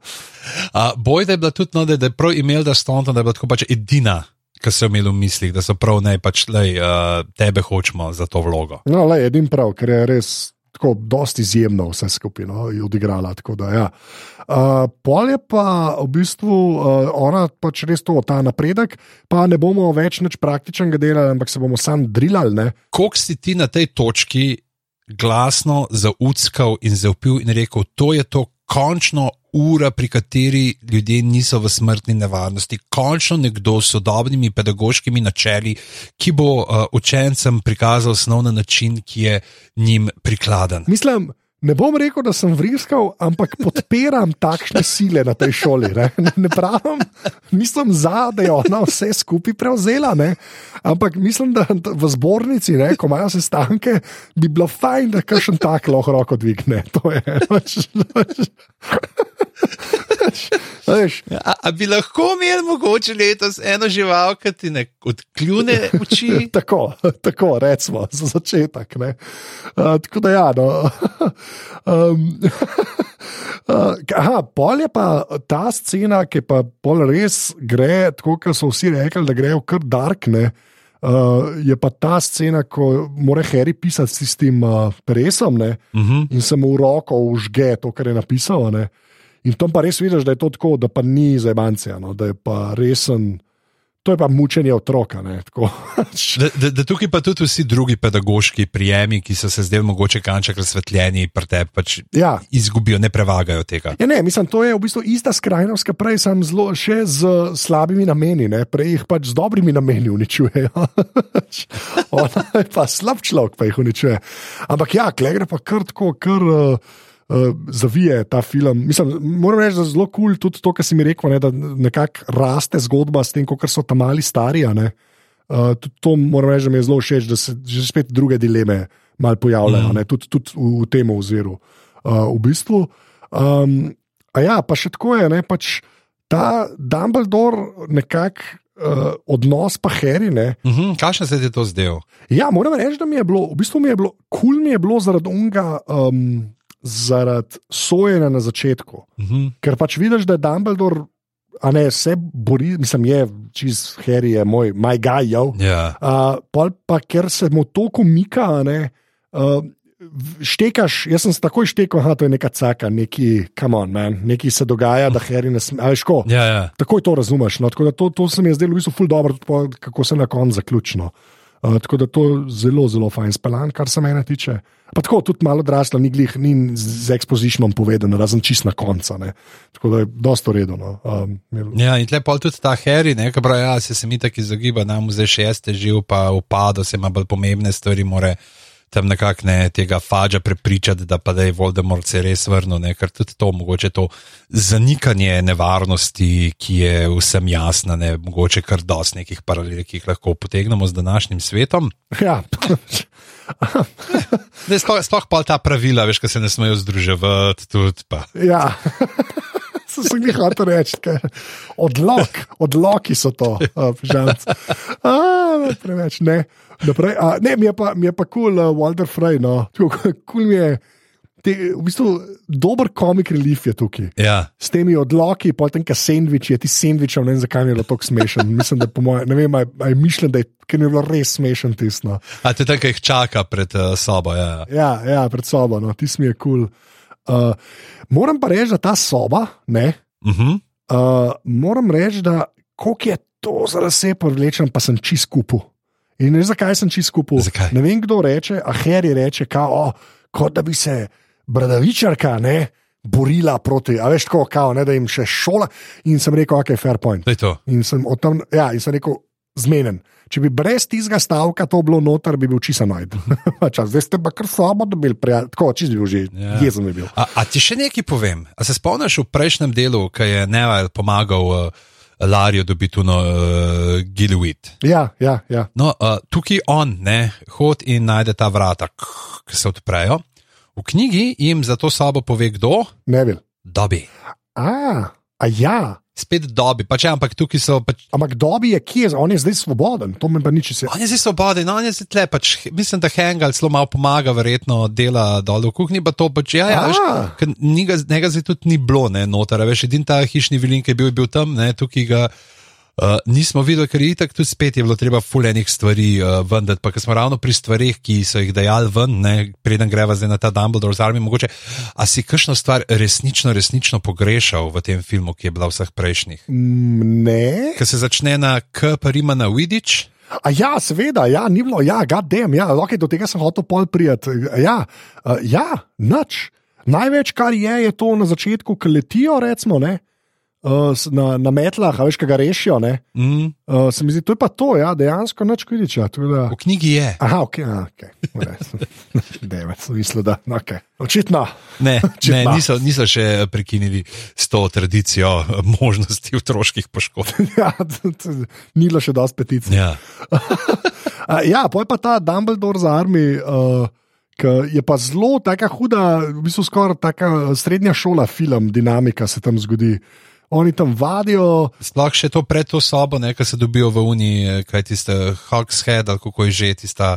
Speaker 1: A, boj, da je bila tudi, no, da, da je prav imel, da Stonton, da je bila tako pač edina, ki so imeli v mislih, da so prav ne pač, lej, uh, tebe hočemo za to vlogo.
Speaker 2: no, le, edin prav, ker je res tako dosti izjemno vse skupaj no, odigrala. Da, ja. uh, pol je pa v bistvu uh, ona pač res to, ta napredek, pa ne bomo več nič praktičnega delali, ampak se bomo sam drilali.
Speaker 1: Kok si ti na tej točki glasno zauckal in zaupil in rekel, to je to končno ura, pri kateri ljudje niso v smrtni nevarnosti, končno nekdo s sodobnimi pedagoškimi načeli, ki bo uh, učencem prikazal osnovni način, ki je njim prikladen.
Speaker 2: Mislim, Ne bom rekel, da sem vriskal, ampak podpiram takšne sile na tej šoli. Ne, ne pravim, nisem za, da je ona vse skupaj prevzela, ne? ampak mislim, da v zbornici, ne, ko imajo sestanke, bi bilo fajn, da kakšen tak lahko roko dvigne. To je. <laughs> Pač, pač. <laughs>
Speaker 1: A, a bi lahko imeli mogoče letos eno žival, ki ti ne odkljune oči? <laughs>
Speaker 2: tako, tako recimo, za začetek. Uh, tako da ja. No. <laughs> um, aha, pol je pa ta scena, ki pa pol res gre, tako kot so vsi rekli, da grejo kar darkne. Uh, je pa ta scena, ko mora Harry pisati s tistim uh, presom uh
Speaker 1: mhm. -huh.
Speaker 2: in se mu v roko užge to, kar je napisal. Ne? In tam pa res vidiš, da je to tako, da pa ni za evancija, no, da je pa resen. To je pa mučenje otroka. <laughs>
Speaker 1: da, da, da tukaj pa tudi vsi drugi pedagoški prijemi, ki so se zdaj mogoče kanček razsvetljeni, pri tebi pač
Speaker 2: ja.
Speaker 1: izgubijo, ne prevagajo tega.
Speaker 2: Ja, ne, mislim, to je v bistvu ista skrajnost, ki prej sem zelo še z slabimi nameni, ne? prej jih pač z dobrimi nameni uničujejo. <laughs> Ona je pa slab človek, pa jih uničuje. Ampak ja, klegre pa kar tako, kar. Uh, uh, zavije ta film. Mislim, moram reči, da je zelo kul cool tudi to, kar si mi rekel, ne, da nekako raste zgodba s tem, kako so tam mali stari. Uh, to moram reči, da mi je zelo všeč, da se že spet druge dileme malo pojavljajo, mm. tudi, tudi v, v tem oziru. Uh, v bistvu. Um, a ja, pa še tako je, ne, pač ta Dumbledore nekako. Uh, odnos pa Harry. Uh
Speaker 1: -huh, kaj se ti je to zdelo?
Speaker 2: Ja, moram reči, da mi je bilo, v bistvu mi je bilo, kul cool mi je bilo zaradi unga um, zaradi sojenja na začetku.
Speaker 1: Uh mhm. -huh.
Speaker 2: Ker pač vidiš, da je Dumbledore. A ne, se bori, mislim, je čez Harry, je moj, moj gaj.
Speaker 1: Yeah.
Speaker 2: Uh, pa ker se mu to komika, ne, uh, štekaš, jaz sem se takoj štekel, da je neka caka, neki, on, man, neki se dogaja, da Harry ne sme. Ali ško?
Speaker 1: Yeah, yeah.
Speaker 2: Takoj to razumeš. No, to, to se mi je zdelo, v bistvu, ful dobro, kako se na koncu zaključno. Uh, tako da to je zelo, zelo fajn speljan, kar se mene tiče. Pa tako tudi malo odrasla, ni, glih, ni z ekspozicijom povedano, razen čist na koncu. Tako da je dosto redno. Um,
Speaker 1: ja, in lepo tudi ta Harry, ki pravi, ja, se, se mi tako izogiba, nam zdaj še jeste živ, pa upado se ima bolj pomembne stvari. More tam nekako ne tega faža prepričati, da pa da je Voldemort se res vrnil, ne? ker tudi to, mogoče to zanikanje nevarnosti, ki je vsem jasna, ne mogoče kar dosti nekih paralel, ki jih lahko potegnemo z današnjim svetom.
Speaker 2: Ja. <laughs> <laughs>
Speaker 1: sploh, sploh pa ta pravila, veš, ki se ne smejo združevati. Tudi,
Speaker 2: ja. <laughs> Se jih hoče reči, odlok, odloki so to, žalc. Preveč ne. Naprej, a, ne, mi je pa kul, cool, uh, Walter Frey. No. <laughs> Cool mi je, te, v bistvu, dober komik relief je tukaj.
Speaker 1: Ja.
Speaker 2: S temi odloki, potem ka sendvič, je ti sendvič, ne vem, zakaj je bilo tako smešen. Mislim, da moj, ne vem, aj mišljen, da je, je bilo res smešen tisno.
Speaker 1: A te tako jih čaka pred uh, sobo. Ja.
Speaker 2: ja, ja, pred sobo, no, ti mi je kul. Cool. Uh, moram pa reči, da ta soba, ne.
Speaker 1: Uh -huh.
Speaker 2: uh, moram reči, da koliko je to za vse privlečen, pa sem čist kupu. In ne vem, zakaj sem čist skupaj. Ne vem, kdo reče, a Harry reče, kao, kot da bi se bradavičarka ne, borila proti, a veš, tako, kao, ne, da jim še šola. In sem rekel, ok, fair point. In sem, tam, ja, in sem rekel, zmeden. Če bi brez tistega stavka to bilo noter, bi bil čisto najd. <laughs> Zdaj ste pa kar slabo dobili, tako čist bi bil že, ja. jezen bi bil.
Speaker 1: A, a ti še nekaj povem? A se spomniš v prejšnjem delu, ki je Neval pomagal? Uh, Larijo dobi tu no, uh, Gilead.
Speaker 2: Ja, ja, ja.
Speaker 1: No, uh, tukaj on ne, hodi in najde ta vrata, ki se odprejo. V knjigi jim za to sabo pove kdo?
Speaker 2: Ne vem.
Speaker 1: Dobi.
Speaker 2: A, a ja
Speaker 1: spet dobi, pač, ampak tukaj so. Pač...
Speaker 2: Ampak dobi je kje, on je zdaj svoboden, to mi pa nič se.
Speaker 1: On je zdaj svoboden, on je zdaj tle, pač, mislim, da Hengel zelo malo pomaga, verjetno dela dol v kuhinji, pa to pač, ja, ja veš, njega, njega zdaj tudi ni bilo, ne, noter, veš, edin ta hišni vilin, ki je bil, je bil tam, ne, tukaj ga. Uh, nismo videli, ker je itak tudi spet je bilo treba fulejnih stvari uh, vendati, pa ker smo ravno pri stvarih, ki so jih dejali ven, ne, preden greva zdaj na ta Dumbledore's Army, mogoče, a si kakšno stvar resnično, resnično pogrešal v tem filmu, ki je bila vseh prejšnjih?
Speaker 2: Mm, Ne.
Speaker 1: Ker se začne na K, pa rima na Vidič.
Speaker 2: A ja, seveda, ja, ni bilo, ja, gadem, ja, okay, do tega sem hotel pol prijeti. Ja, uh, ja, nič. Največ, kar je, je to na začetku, ki letijo, recimo, ne, uh, na, na metlah, veš, kaj ga rešijo. Ne,
Speaker 1: Mm,
Speaker 2: uh, se mi zdi, to je pa to, ja, dejansko nič vidiča. Da...
Speaker 1: v knjigi je.
Speaker 2: Aha, ok, a, okay. Dejme, <laughs> mislil, da, ok. Očitno.
Speaker 1: Ne,
Speaker 2: Če <laughs>
Speaker 1: ne
Speaker 2: pa.
Speaker 1: niso, niso še prekinili s to tradicijo eh, možnosti otroških poškodb. <laughs>
Speaker 2: Ja, ni bilo še dosti peticij.
Speaker 1: Ja.
Speaker 2: Uh, ja, poj pa ta Dumbledore's Army. Uh, Ki je pa zelo tako huda, v bistvu skoraj tako srednja šola, film, dinamika se tam zgodi. Oni tam vadijo,
Speaker 1: Sploh še to pred to sobo, ne, ki se dobijo v Uniji, kaj tiste Hawkshead ali kako je že tista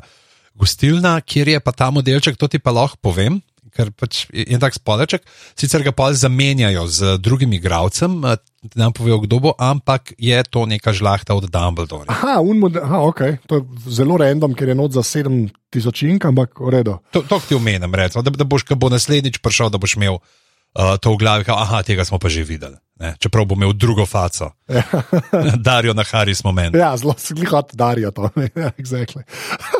Speaker 1: gostilna, kjer je pa ta modelček, to ti pa lahko povem. Ker pač je en tak společek, sicer ga pa zamenjajo z drugim igralcem, eh, ne nam povejo, kdo bo, ampak je to neka žlahta od Dumbledore.
Speaker 2: aha, aha, ok, to je zelo random, ker je not za 7000 ink, ampak v redu.
Speaker 1: To, to ti omenim, recimo, da, da boš, ko bo naslednjič prišel, da boš imel uh, to v glavi, kao, aha, tega smo pa že videli. Ne? Čeprav bo imel drugo faco. <laughs> Darijo na Haris moment.
Speaker 2: Ja, zelo hodi darijo to. ja, <laughs> exactly.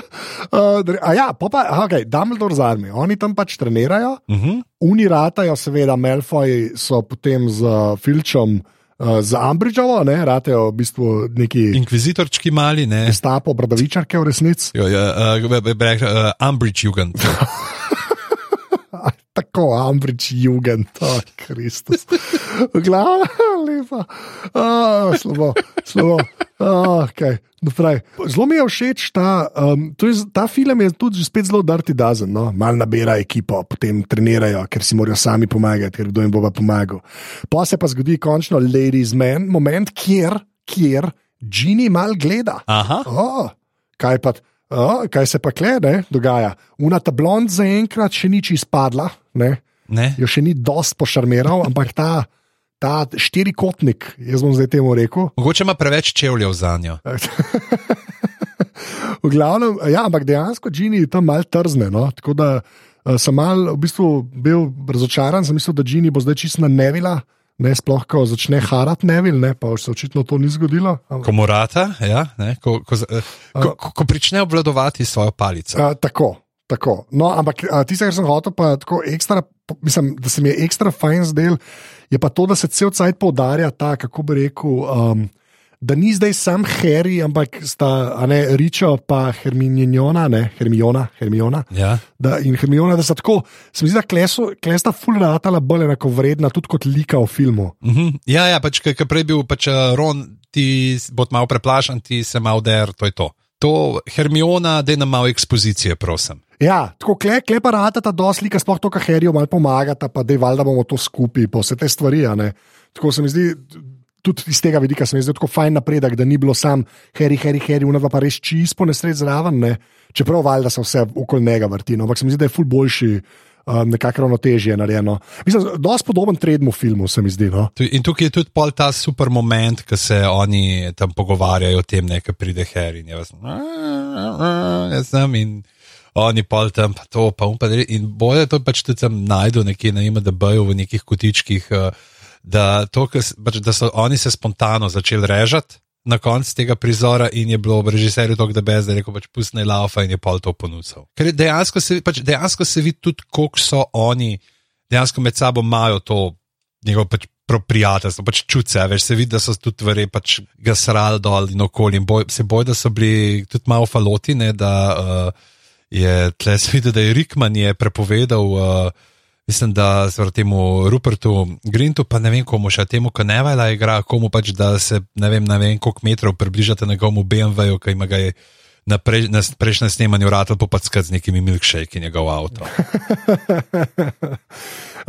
Speaker 2: <laughs> uh, a ja, pa pa, okay, Dumbledore's Army, oni tam pač trenirajo,
Speaker 1: Uh -huh.
Speaker 2: Uni ratajo, seveda, Melfoy so potem z Filčom, uh, z Ambridžovo, ne, ratajo v bistvu neki
Speaker 1: Inkvizitorčki mali, ne.
Speaker 2: stapo, bradavičarke v resnici.
Speaker 1: Jo, ja, uh, uh, Umbridge Jugend.
Speaker 2: Tako, Ambridž, Jugend, oh, Kristus. Glava, lepa. Oh, slabo, slabo. Oh, okay. Naprej. Zelo mi je všeč ta, um, je, ta film, je tudi spet zelo dirty dozen. No? Mal nabira ekipo, potem trenirajo, ker si morajo sami pomagati, ker kdo jim bo pomagal. Pa se pa zgodi končno ladies man, moment, kjer, kjer Ginny mal gleda.
Speaker 1: Aha.
Speaker 2: Oh, kaj, pa, oh, kaj se pa kle, ne, dogaja? Una ta blond zaenkrat še ni izpadla, ne,
Speaker 1: Ne?
Speaker 2: jo še ni dost pošarmiral, ampak ta, ta štirikotnik, jaz bom zdaj temu rekel.
Speaker 1: Mogoče ima preveč čevljev za njo. <laughs>
Speaker 2: v glavnem, ja, ampak dejansko Ginny tam mal trzne. No? Tako da uh, sem mal v bistvu bil razočaran, sem mislil, da Ginny bo zdaj čisto nevila. Ne, sploh, ko začne harati nevil, ne, pa se očitno to ni zgodilo. ampak-
Speaker 1: Ko morata, ja, ne, ko, ko, eh, ko, ko, ko prične obvladovati svojo palico.
Speaker 2: Uh, tako, tako. No, ampak tisto, kar sem hotel, pa tako ekstra, mislim, da se mi je ekstra fajn zdel, je pa to, da se cel cajt poudarja ta, kako bi rekel. Um, Da ni zdaj sam Harry, ampak sta ne Ričo pa Hermiona, ne Hermiona, Hermiona.
Speaker 1: Ja.
Speaker 2: Da, in Hermiona, da sta tako, se mi zdi, da kleso, klesta fulratala bolj enako vredna, tudi kot lika v filmu.
Speaker 1: Uh -huh. Ja, ja, pač, ker prej bil pač eh, Ron, ti bo malo preplašen, ti se malo der, to je to. To Hermiona, da je nam malo ekspozicije, prosim.
Speaker 2: Ja, tako kle, klepa rata ta dos slika, sploh to, kar Harryju malo pomagata, pa da je valjda bomo to skupaj, pa vse te stvari. Tako se mi zdi, tudi iz tega vidika se mi zdi tako fajn napredek, da ni bilo sam Harry, Harry, Harry, unava pa res čist po nesreč zraven, ne. čeprav valjda se vse okoli njega vrti, no, ampak se mi zdi, da je ful boljši. Um, nekako ravnotežje je narejeno. Mislim, da je podoben tredmu filmu, se mi zdi. No?
Speaker 1: In tukaj je tudi pol ta super moment, ko se oni tam pogovarjajo o tem, nekaj pride Harry in je vas. Jaz sem in oni pol tam, pa to, pa um, pa. In boje to pač tudi tam najdu nekje na IMDB-ju v nekih kotičkih, eh, da, to, pač, da so oni se spontano začeli režati. Na koncu tega prizora in je bilo v režiserju tako, da bez, da je rekel, pač pustne laufa in je pol to ponudil. Ker dejansko se, pač dejansko se vidi tudi, koliko so oni dejansko med sabo imajo to njegov pač prijateljstvo, pač čuce, veš, se vidi, da so tudi vere pač ga srali dol in okoli in boj, se boj, da so bili tudi malo faloti, ne, da uh, je tle se vidi, da je Rikman je prepovedal, uh, mislim, da se temu Rupertu Grintu, pa ne vem komu še, temu Kanevela igra, komu pač, da se ne vem, ne vem koliko metrov približate njegovemu BMW-ju, ki ima ga je na, pre, na prejšnjem snemanju vrata popackati z nekimi milkshake njegov avto.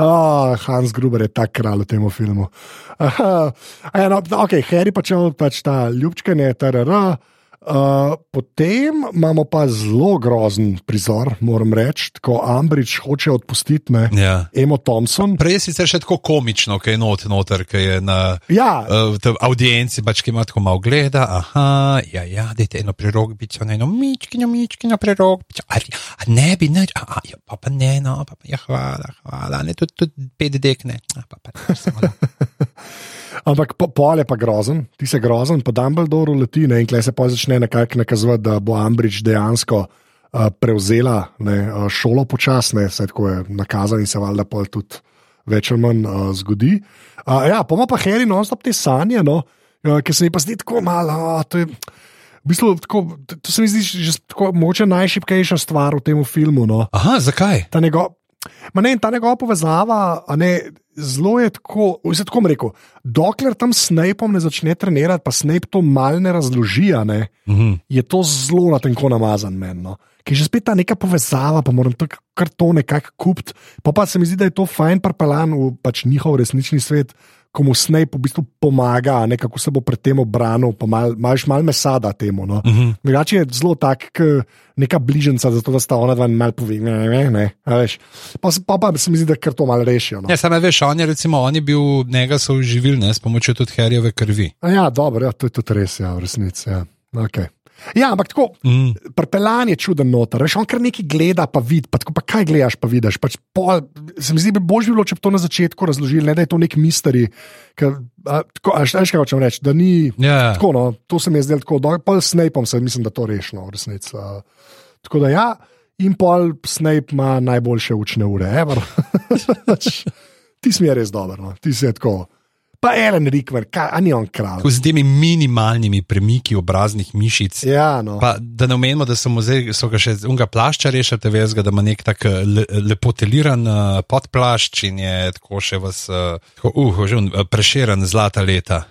Speaker 2: Oh, <laughs> Hans Gruber je tak kralj v tem filmu. Uh, no, ok, Harry pa če pač ta ljubčkanje, TRR. Uh, potem imamo pa zelo grozen prizor, moram reči, ko Ambridge hoče odpustiti me,
Speaker 1: Ja.
Speaker 2: Emo Thompson.
Speaker 1: Prej je sicer še tako komično, ki je not, noter, ki je na
Speaker 2: Ja,
Speaker 1: uh, tej audienci, pač, ki ima tako malo gleda. Aha, ja, ja, dajte eno prerogbico, eno mičkino, mičkino prerogbico. A, a ne bi nič, a, a ja, pa, pa ne, no, pa, pa, ja, hvala, hvala, ne, tudi, tudi pet dekne. A, pa, pa, ne, samo, da. <laughs>
Speaker 2: ampak po, pol je pa grozen, ti se grozen, pa Dumbledore leti ne, in klej se pa začne nekako nakazovati, da bo Ambridge dejansko uh, prevzela ne, uh, šolo počasne, vse tako je nakazano in se valjda pol tudi več ali manj uh, zgodi. Uh, ja, pa ima pa Harry non-stop te sanje, no, uh, ki se mi pa zdi tako malo. Uh, v bistvu, tako, to, to se mi zdi že tako, moče najšipkejša stvar v tem filmu. No.
Speaker 1: Aha, zakaj?
Speaker 2: ta njegov. Ma ne, ta njegova povezava, ne, zelo je tako, vse tako rekel. Dokler tam Snapom ne začne trenirati, pa Snape to mal ne razloži, ne,
Speaker 1: Mhm.
Speaker 2: je to zelo na tenko namazan meni. No. Ker je že spet ta neka povezava, pa moram to kar to nekako kupiti. Pa, pa se mi zdi, da je to fajn parpelan v pač njihov resnični svet, ko mu Snape v bistvu pomaga, ne kako se bo pred tem obranil, pa imaš mal mesada temu. No.
Speaker 1: Mhm.
Speaker 2: Drugače je zelo tak, neka bližnjica, zato da sta ona dva malo pove. Ne, ne, ne, pa, pa, pa se mi zdi, da kar to malo rešijo. No.
Speaker 1: Ja, samo veš, on je, recimo, on je bil, njega so uživili ne, s pomočjo tudi herjeve krvi.
Speaker 2: A Ja, dobro, ja, to je tudi res, ja, v resnici. Ja. Okay. Ja, ampak tako,
Speaker 1: Mm.
Speaker 2: prepeljan je čuden noter, veš, on kar nekaj gleda, pa vidi, pa, tako, pa kaj gledaš, pa vidiš. Pač pol, se mi zdi, bi bolj bilo, če bi to na začetku razložili, ne da je to nek misteri. Ker, a, tako, a, veš, kaj hočem reči, da ni.
Speaker 1: Ja,
Speaker 2: Tako, no, to se mi je zdelo tako, da pol s Snapom se mislim, da to rešilo, v resnici. Uh, tako da ja, in pol Snape ima najboljše učne ure, ever. <laughs> Pač, ti si mi res dober, no. ti si tako. Pa Ellen Rickman, kaj, a ni on kralj.
Speaker 1: z temi minimalnimi premiki obraznih mišic.
Speaker 2: Ja, no.
Speaker 1: Pa, da ne omenimo, da so, mu zdaj, so ga še unga plašča rešili, vezga, da ima nek tak eh, le, lepo teliran uh, podplašč in je tako še vas, uh, tako, uh, že un, uh, preširen zlata leta. <laughs>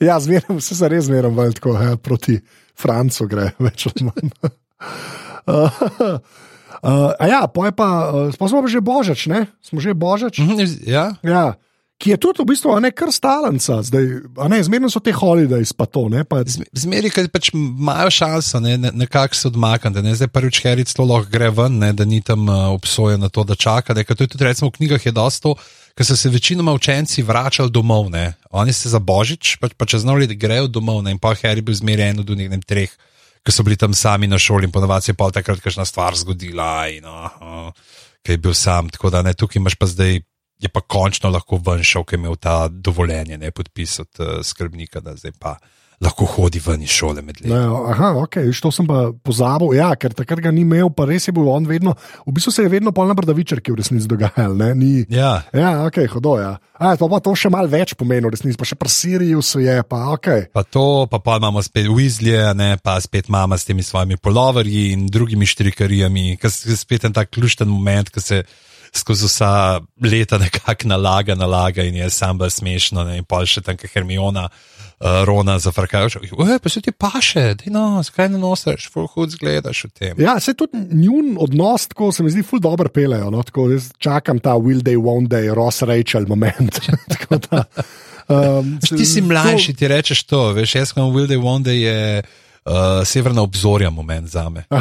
Speaker 2: Ja, zmeraj se za res zmeraj bolj tako ja, proti Francu gre, <laughs> več ali manj. Uh, <laughs> uh, a ja, pa je pa, uh, pa smo že božič, ne? Smo že božič.
Speaker 1: Mhm, ja?
Speaker 2: Ja. Ki je tudi v bistvu ne kar stalenca, zdaj, ne, zmerno so te holidays, pa to, ne, pa
Speaker 1: Zmeri, ker pač imajo šanso, ne, ne, nekako se odmakniti. Ne? Zdaj prvič Heric to lahko gre ven, ne, da ni tam uh, obsojen na to, da čaka. Ne? To je tudi recimo v knjigah je dosto, ker so se večinoma učenci vračali domov. Ne? Oni se za božič, pač pa čez novo leto grejo domov ne? in pa Heri bil zmeri en od nekaj treh. Ki so bili tam sami na šoli, in ponovadi se je pa takrat kakšna stvar zgodila, in uh, ki je bil sam. Tako da ne, tukaj imaš pa zdaj, je pa končno lahko ven šel, ki je imel ta dovoljenje, ne podpis od uh, skrbnika, da zdaj pa lahko hodi ven iz šole med.
Speaker 2: Ne, aha, ok, to sem pa pozabil. Ja, ker takrat ga ni imel, pa res je bil on vedno, v bistvu se je vedno polna brdavičarki v resnici dogajal. Ne, ni,
Speaker 1: Ja,
Speaker 2: ja, ok, hodo, ja. A, to pa to še malo več pomeni, v resnici, pa še pri Siriju se je, pa ok.
Speaker 1: pa to, pa pa imamo spet Weasley, ne, pa spet mama s temi svojimi poloverji in drugimi štrikarijami, ki je spet en tak ključen moment, ki se skozi vsa leta nekako nalaga, nalaga in je sam bolj smešno. Ne, in pa še tam, ki Hermiona. Uh, Rona zafrkajo, pa se ti paše, da no, zakaj ne nosiš, full hud zgledaš v tem.
Speaker 2: Ja, se tudi njun odnos, tako se mi zdi, ful dobro pelejo. No? Tako, jaz čakam ta will day, won't day, Ross Rachel moment. <laughs> Um, <laughs>
Speaker 1: Ti si mlajši, ti rečeš to, veš, jaz sem Will Day One Day je uh, severna obzorja moment za me. <laughs>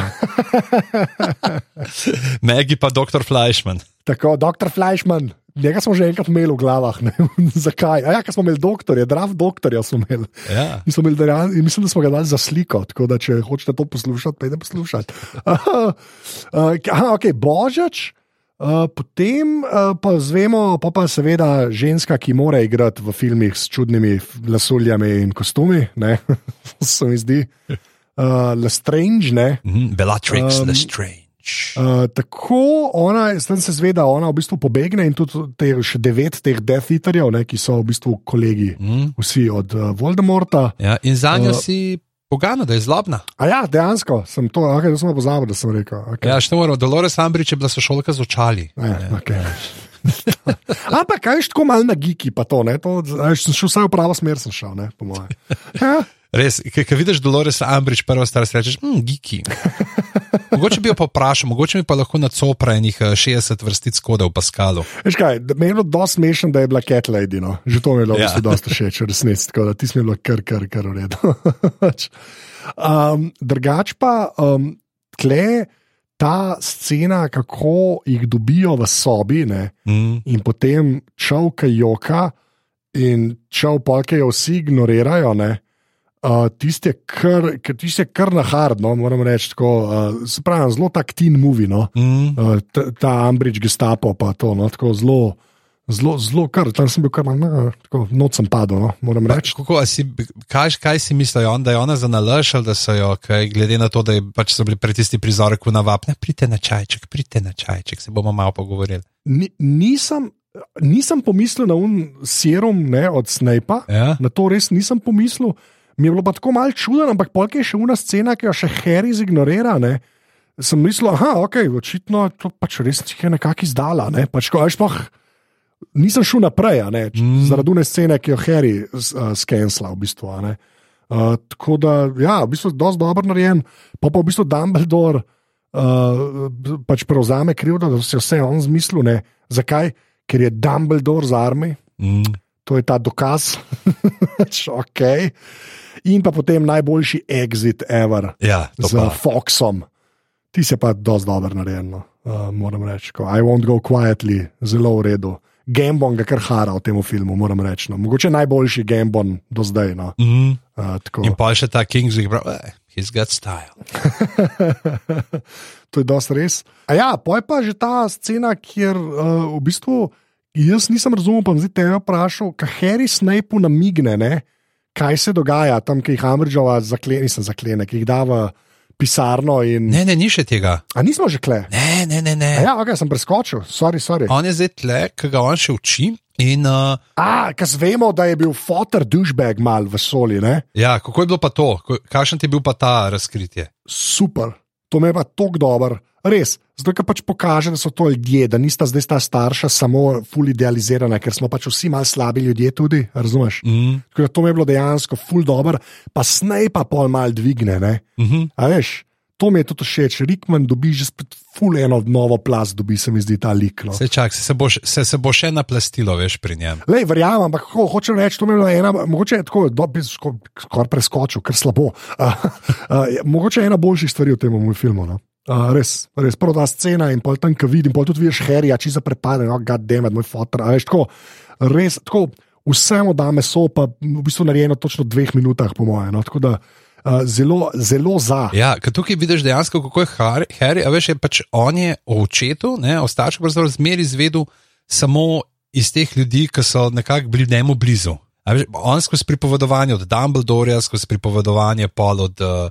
Speaker 1: Megi pa dr. Fleischman.
Speaker 2: Tako, doktor Fleischman, njega smo že enkrat imeli v glavah. Ne? <laughs> Zakaj? A ja, ker smo imeli doktorja, drav doktorja smo imeli.
Speaker 1: Ja.
Speaker 2: In smo imeli dejan, in mislim, da smo ga dali za sliko, tako da če hočete to poslušati, pejte poslušati. <laughs> Aha, uh, ok, božič. Uh, potem uh, pa zvemo, pa, pa seveda ženska, ki mora igrati v filmih s čudnimi lasuljami in kostumi, ne, <laughs> se mi zdi. Uh, Lestrange, ne.
Speaker 1: Mhm, Bellatrix
Speaker 2: Um,
Speaker 1: Lestrange.
Speaker 2: Uh, tako ona, tem se zve, da ona v bistvu pobegne in tudi te, še devet teh Death Eaterjev, ne, ki so v bistvu kolegi,
Speaker 1: Mhm.
Speaker 2: vsi od uh, Voldemorta.
Speaker 1: Ja, in za njo
Speaker 2: Uh,
Speaker 1: si pogano, da je zlobna.
Speaker 2: A ja, dejansko sem to, okay, to sem pozabil, da sem rekel. Okay.
Speaker 1: Ja, še moramo, Dolores Ambridge je bila sošolka z očali.
Speaker 2: Ja, okay. <laughs> Ampak kaj je tako malo na giki, pa to, ne? to a, sem šel vsaj v pravo smer, sem šel, ne, po mojem. Ja,
Speaker 1: Res, ki vidiš Dolores Ambridge, prvo star, si rečeš, mm, giki. <laughs> Mogoče bi jo pa vprašal, mogoče mi pa lahko na copra enih 60 vrstic koda v Paskalu.
Speaker 2: Veš kaj, meni je bilo dosti smešno, da je bila Cat Lady. No. Že to mi je bilo
Speaker 1: Ja.
Speaker 2: dosti všeč, resnici. Tako da ti smo bili kar, kar, kar v redu. <laughs> um, drugač pa, um, tle ta scena, kako jih dobijo v sobi ne,
Speaker 1: Mm.
Speaker 2: in potem čovka joka in čov polke jo vsi ignorirajo. Ne. Uh, Tisti je kar, ker tisti je kar na hard, no, moram reči. Tako, uh, se pravi, zelo tak teen movie. No.
Speaker 1: Mm.
Speaker 2: Uh, ta, ta Ambridge Gestapo, pa to, no, tako zelo, zelo, zelo kar, tam sem bil kar malo, tako noč sem padel, no, moram
Speaker 1: Pa,
Speaker 2: reči.
Speaker 1: kako, si, kaj, kaj si mislijo, on, da je ona za nalaž ali da so jo, kaj, glede na to, da je, pač so bili pred tisti prizori, ko navapne, pridite na čajček, pridite na čajček, se bomo malo pogovorili.
Speaker 2: Ni, nisem, nisem pomislil na un serum ne, od Snape'a,
Speaker 1: Ja?
Speaker 2: na to res nisem pomislil. Mi je bilo pa tako malce čudno, ampak polk je še una scena, ki jo še Harry zignorira. Ne. Sem mislil, da okay, očitno je to pač res je nekako izdala. Ne. Pač, ko, sploh nisem šel naprej, ne,
Speaker 1: Mm.
Speaker 2: zaradi une scene, ki jo Harry uh, skensla. V bistvu, uh, tako da, ja, v bistvu je dosti dobro narejen, pa pa v bistvu Dumbledore uh, pač prevzame krivdo, da se je vse on zmislil. Ne. Zakaj? Ker je Dumbledore z armi.
Speaker 1: Mm.
Speaker 2: To je ta dokaz, <laughs> ok. In pa potem najboljši exit ever
Speaker 1: Ja,
Speaker 2: z
Speaker 1: pa.
Speaker 2: Foxom. Ti se pa dosti dobro narejen, no. uh, moram reči. Ko, I won't go quietly, zelo v redu. Gambon ga kar hara v tem filmu, moram reči. No. Mogoče najboljši Gambon do zdaj. No.
Speaker 1: Mm.
Speaker 2: Uh, tako.
Speaker 1: In pa še ta Kingsley, pravi, eh, he's got style. <laughs>
Speaker 2: to je dosti res. A ja, pa je pa že ta scena, kjer uh, v bistvu jaz nisem razumel, pa zdaj tebe vprašal, kaj Harry Snape namigne, ne, kaj se dogaja tam, ki jih Amridžova zaklene, nisem zaklene, ki jih da v pisarno. In...
Speaker 1: Ne, ne, ni še tega.
Speaker 2: A nismo že kle?
Speaker 1: Ne, ne, ne. ne.
Speaker 2: A ja, ok, sem preskočil, sorry, sorry.
Speaker 1: On je zdaj tle, ki ga on še uči. In, uh,
Speaker 2: A, ker vemo, da je bil fotor douchebag mal v soli, ne?
Speaker 1: ja, kako je bilo pa to, kakšen ti je bil pa ta razkritje?
Speaker 2: super, to me je pa tako dober. Res, zato ker pač pokaže, da so to ljudje, da nista zdaj ta starša samo ful idealizirana, ker smo pač vsi malo slabi ljudje tudi, razumeš?
Speaker 1: Mm.
Speaker 2: Tako da to mi je bilo dejansko ful dober, pa snaj pa pol mal dvigne, ne?
Speaker 1: Mm -hmm.
Speaker 2: A veš, to mi je tudi všeč, Rikman dobi že spet ful eno novo plast, dobi se mi zdi ta lik. No.
Speaker 1: Se, čak, se, se, bo, se, se bo še naplastilo, veš, pri njem.
Speaker 2: Lej, verjamem, ampak ho, hočem reči, to mi je bila ena, mogoče je tako, da bi skoraj preskočil, ker slabo. <laughs> Uh, uh, mogoče je ena boljših stvari v tem filmu. No. Uh, res, res, prvo ta scena in pol tam, ki vidim, pol tudi vidiš Harryja, če se prepade, no, it, moj fotor. Veš, tako, res, tako, vsemu da meso, pa v bistvu narejeno točno v dveh minutah, po mojem. No, tako da uh, zelo, zelo za.
Speaker 1: Ja, ker tukaj vidiš dejansko, kako je Harry, Harry a veš, je pač on je o očetu, ne, o staršu, pravzaprav zmeri izvedel samo iz teh ljudi, ki so nekako bili njemu blizu. A Veš, on skozi pripovedovanje od Dumbledorja, skozi pripovedovanje pol od uh,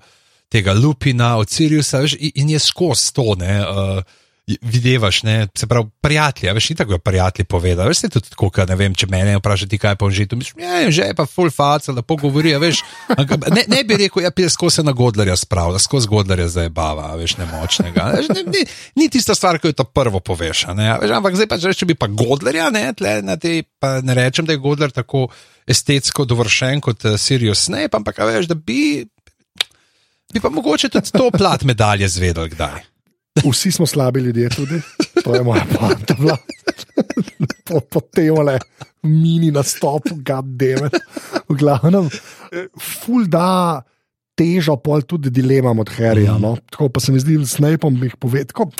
Speaker 1: tega Lupina, od Siriusa, veš, in, in je skozi to, ne. Uh, Videvaš, ne, se pravi, prijatelji, a veš, ni tako, da prijatelji povedo. Veš, se tudi tako, kad, ne vem, če mene vprašati, kaj pa že tu misliš, ja, že je pa full face, lepo govori, a veš. Ne, ne bi rekel, ja, pije skozi na Godlerja spravlja, skozi Godlerja zdaj bava, a veš, nemočnega. Veš, ne, ni, ni tista stvar, ki jo to prvo poveš, ne, veš, ampak zdaj pa če bi pa Godlerja, ne, tle, na te, pa ne rečem, da je Godler tako estetsko dovršen kot uh, Sirius Snape, ampak veš, da bi, bi pa mogoče tudi to plat medalje zvedel kdaj.
Speaker 2: Vsi smo slabi ljudje, tudi to je moja poanta. po, po tem le mini nastopu, gaddeme. V glavnem, ful da težo, pol tudi dilemam od Harryja. No? Tako pa se mi zdi, s Snapom jih pove. Tako,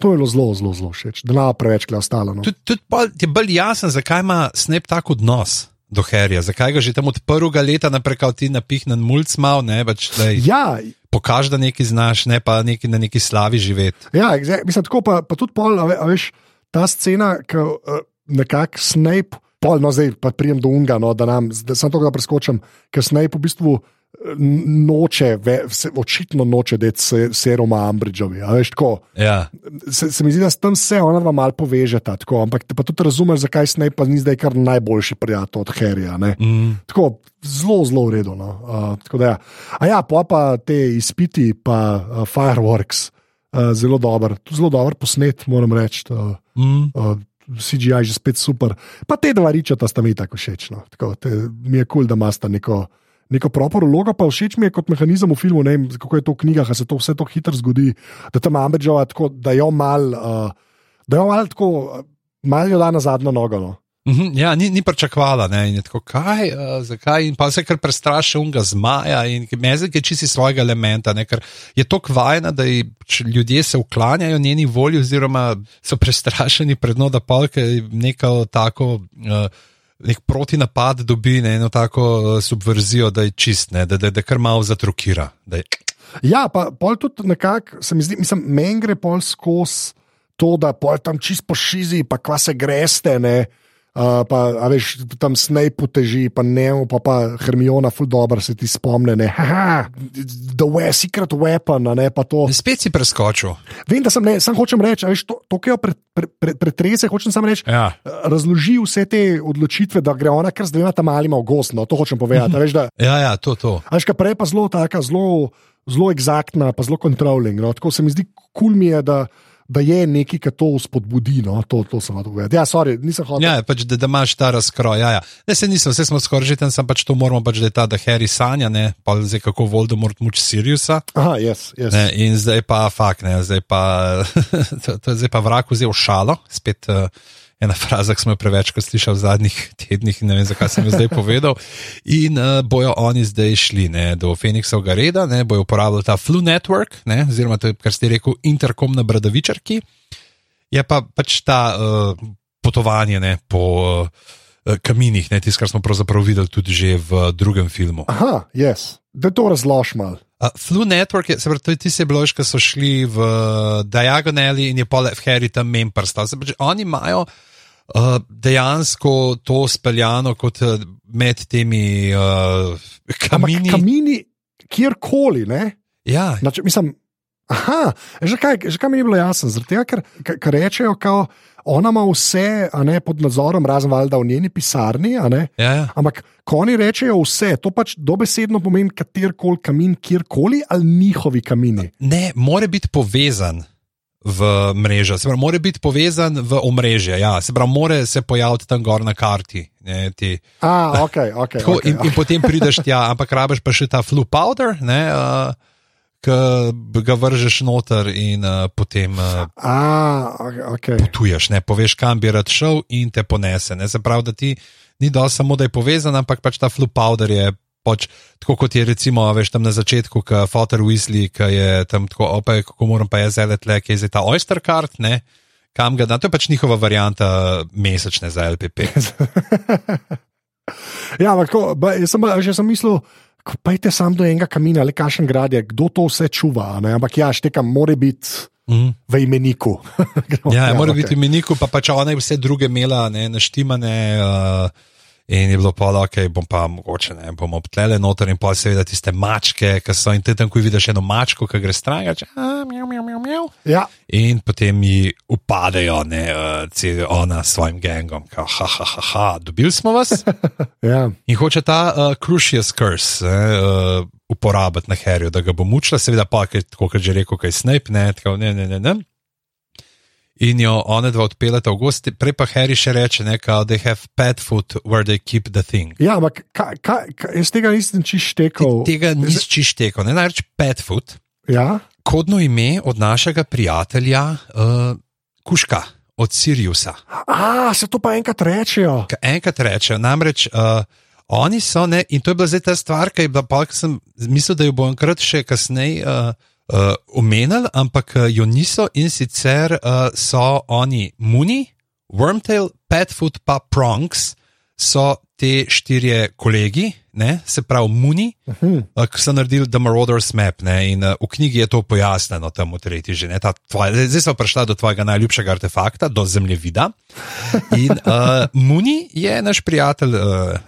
Speaker 2: to je bilo zelo, zelo, zelo všeč. Da ne preveč kle ostalo. No?
Speaker 1: Tudi tud pol ti je bolj jasen, zakaj ima Snap tak odnos do Harryja, zakaj ga že tam od prvega leta naprej, ti napihnen mulj mal, ne pač da
Speaker 2: Ja,
Speaker 1: pokaž, da nekaj znaš, ne pa neki, na neki slavi živeti.
Speaker 2: Ja, exact, mislim, tako pa, pa tudi pol, a, ve- a veš, ta scena, ki uh, nekako Snape, pol, no zdaj pa prijem do Unga, no, da nam, da sem to, da preskočim, ker Snape v bistvu eh, noče, ve, se, očitno noče deti se, seroma Ambridžovi.
Speaker 1: Ja.
Speaker 2: se, se mi zdi, da s tem se ona dva malo povežeta, tako, ampak te pa tudi razumeš, zakaj Snape pa ni zdaj kar najboljši prijatelj od Harryja.
Speaker 1: Mm.
Speaker 2: Tako zelo, zelo uredno. No. Uh, da ja. A ja, pa, pa te izpiti, pa uh, fireworks, uh, zelo dober, zelo dober posnet, moram reči. Uh,
Speaker 1: Mm.
Speaker 2: uh, CGI je že spet super. Pa te dva ričata sta mi tako všeč. No. Tako, te, mi je kul, cool, da imata neko, neko proper vlogo, pa všeč mi je kot mehanizem v filmu, ne vem, kako je to v knjigah, a se to vse tako hitro zgodi, da tam Amberžava tako, da jo mal, uh, da jo mal tako, uh, mal jo da na zadnjo nogo. No.
Speaker 1: Mhm, ja, ni, ni pričakovala, ne, in je tako, kaj, uh, zakaj, in pa se kar prestraši unga zmaja in mezik je čisti svojega elementa, ne, ker je to kvajna, da ji, č- ljudje se uklanjajo njeni volji oziroma so prestrašeni pred no, da polke neko tako. Uh, Nek protinapad dobi ne, eno tako uh, subverzijo, da je čist, ne, da, da, da kar malo zatrukira. Je,
Speaker 2: Ja, pa pol tudi nekako, se mi zdi, mislim, meni gre pol skozi to, da pol tam čist po šizi, pa kva se greste, ne. Uh, pa, a veš, tam snaj poteži, pa ne, pa, pa Hermiona, ful dobro se ti spomne, ne, haha, the way, secret weapon, ne, pa to.
Speaker 1: spet si preskočil.
Speaker 2: Vem, da sem, ne, sam hočem reči, a veš, to, to ki jo pre, pre, pre, pretrese, hočem samo reči,
Speaker 1: Ja.
Speaker 2: razloži vse te odločitve, da gre ona kar z dvema tam malima v gost, no, to hočem povedati, a veš, da,
Speaker 1: Ja, ja, to, to.
Speaker 2: Veš, kaj prej pa zelo taka, zelo, zelo eksaktna, pa zelo controlling. No? Tako se mi zdi, kul cool mi je, da, da je nekaj, kar to spodbudi. No? To, to sem hotel povedati. Ja, sorry, nisem hotel.
Speaker 1: Ja, pač, da, da imaš ta razkroj. Ja, ja. Ne, se nisem, vse smo skoraj že tam, sem pač to moramo, pač, da je ta, da Harry sanja, ne, pa zdaj kako Voldemort muči Siriusa.
Speaker 2: Aha, yes, yes.
Speaker 1: Ne, in zdaj pa fakt, ne, zdaj pa, <laughs> to, to je zdaj pa vrak vzel šalo, spet uh, ena fraza, ki smo jo prevečkrat slišali v zadnjih tednih in ne vem, zakaj sem jo zdaj povedal. In uh, bojo oni zdaj šli ne, do Phoenixovega reda, ne, bojo uporabljali ta Flu Network, ne, oziroma to kar ste rekel, interkom na Bradavičarki. Je pa pač ta uh, potovanje ne, po uh, kaminih, ne, tisto, kar smo pravzaprav videli tudi že v drugem filmu.
Speaker 2: Aha, yes. Da to razlož mal.
Speaker 1: Uh, Flu Network, je, se pravi, to je tisti blož, ki so šli v Diagonali in je pol F. Harry tam men prstal. Se pravi, oni imajo uh, dejansko to speljano kot uh, med temi uh,
Speaker 2: Ampak
Speaker 1: kamini.
Speaker 2: kamini, kjerkoli, ne?
Speaker 1: Ja,
Speaker 2: Znači, mislim, aha, že kaj, že kaj mi je bilo jasno. Zaradi tega, ker, ker- rečejo, kao, ona ima vse a ne, pod nadzorom, razen valjda v njeni pisarni. a ne.
Speaker 1: ja, ja.
Speaker 2: Ampak, ko oni rečejo vse, to pač dobesedno pomeni katerkoli kamin, kjerkoli ali njihovi kamini.
Speaker 1: Ne, more biti povezan. V mrežo, se pravi, mora biti povezan v omrežje. Ja, se pravi, mora se pojaviti tam gor na karti. Ne, ti,
Speaker 2: A, ok, ok.
Speaker 1: Tako,
Speaker 2: okay,
Speaker 1: in, in potem prideš <laughs> tja, ampak rabiš pa še ta flu powder, ne, uh, ki ga vržeš noter in uh, potem uh,
Speaker 2: A, ok.
Speaker 1: potuješ, ne, poveš, kam bi rad šel in te ponese. Ne. Se pravi, da ti ni dovolj samo, da je povezan, ampak pač ta flu powder je. Pač, tako kot je recimo, veš, tam na začetku, ki je Fotor Weasley, ki je tam tako, opaj, kako moram pa jaz zdaj le, ki je zdaj ta Oyster card, ne, kam ga da. To je pač njihova varianta mesečne za LPP. <laughs>
Speaker 2: Ja, ampak tako, ba, jaz sem, že sem mislil, pejte sam do enega kamina, le kašen grad je, kdo to vse čuva. a Ne? Ampak ja, štekam, mora biti
Speaker 1: Mm.
Speaker 2: v imeniku. <laughs>
Speaker 1: Ja, ja mora okay. biti v meniku, pa pač ona je vse druge imela, ne, naštimane. Uh, In je bilo pa, da okay, bom pa mogoče ne, bomo obtlele noter in pa seveda tiste mačke, ki so in te tam, ko vidiš eno mačko, ki gre stran, reče, mjav, mjav, mjav, mjav.
Speaker 2: Ja,
Speaker 1: In potem ji upadejo, ne, uh, ona s svojim gangom, kao, ha, ha, ha, ha, dobili smo vas. <laughs>
Speaker 2: ja.
Speaker 1: In hoče ta uh, Crucius Curse ne, uh, uporabiti na Harryju, da ga bo mučila, seveda pa, kot že rekel, kaj Snape, ne, tako ne, ne, ne. ne. In jo one dva odpeljata v gosti, prej pa Harry še reče, ne, kao, they have pet food where they keep the thing.
Speaker 2: ja ampak kaj, kaj, kaj, jaz tega nisem čist štekal.
Speaker 1: Tega nisi čišteko, ne najreč pet food,
Speaker 2: Ja,
Speaker 1: kodno ime od našega prijatelja uh, Kuška, od Siriusa.
Speaker 2: A, se to pa enkrat rečejo.
Speaker 1: Kaj enkrat reče, namreč uh, oni so, ne, in to je bila zdaj ta stvar, ki je bila, pa, sem mislil, da jo bom enkrat še kasneje uh, uh, omenil, ampak uh, jo niso in sicer uh, so oni Muni, Wormtail, Petfoot, pa Prongs, so te štirje kolegi, ne, se pravi Muni, uh -huh. uh, ki so naredili The Marauders Map. Ne, in uh, v knjigi je to pojasneno, tam v tretji že. Ne, tvoj, zdaj smo prišli do tvojega najljubšega artefakta, do zemljevida. In uh, Muni je naš prijatelj uh,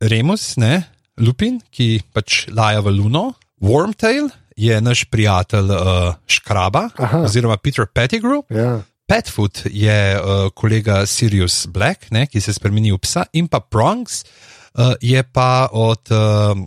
Speaker 1: Remus, ne, Lupin, ki pač laja v Luno, Wormtail je naš prijatelj uh, Škraba,
Speaker 2: Aha.
Speaker 1: oziroma Peter Pettigrew.
Speaker 2: Ja.
Speaker 1: Petfoot je uh, kolega Sirius Black, ne, ki se spremeni v psa, in pa Prongs uh, je pa od uh,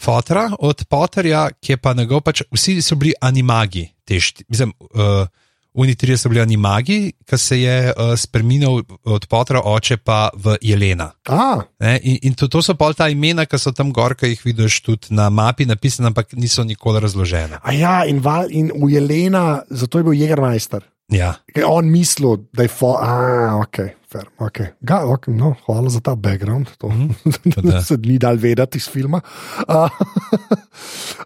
Speaker 1: Fotra, od Potterja, ki je pa njegov pač, vsi so bili animagi, te šti, mislim, uh, Oni trije so bili animagi, ki se je uh, spremenil od Potra oče pa v Jelena.
Speaker 2: A,
Speaker 1: Ne? In, in to, to so pa ta imena, ki so tam gor, ki jih vidiš tudi na mapi napisane, ampak niso nikoli razložene.
Speaker 2: a ja, in, val, in v Jelena, zato je bil Jägermeister.
Speaker 1: Ja.
Speaker 2: Je on mislil, da je fo, a, ok, fair, ok. Ga, okay no, hvala za ta background, to <laughs>
Speaker 1: da.
Speaker 2: se ni dal vedeti iz filma. Uh, <laughs>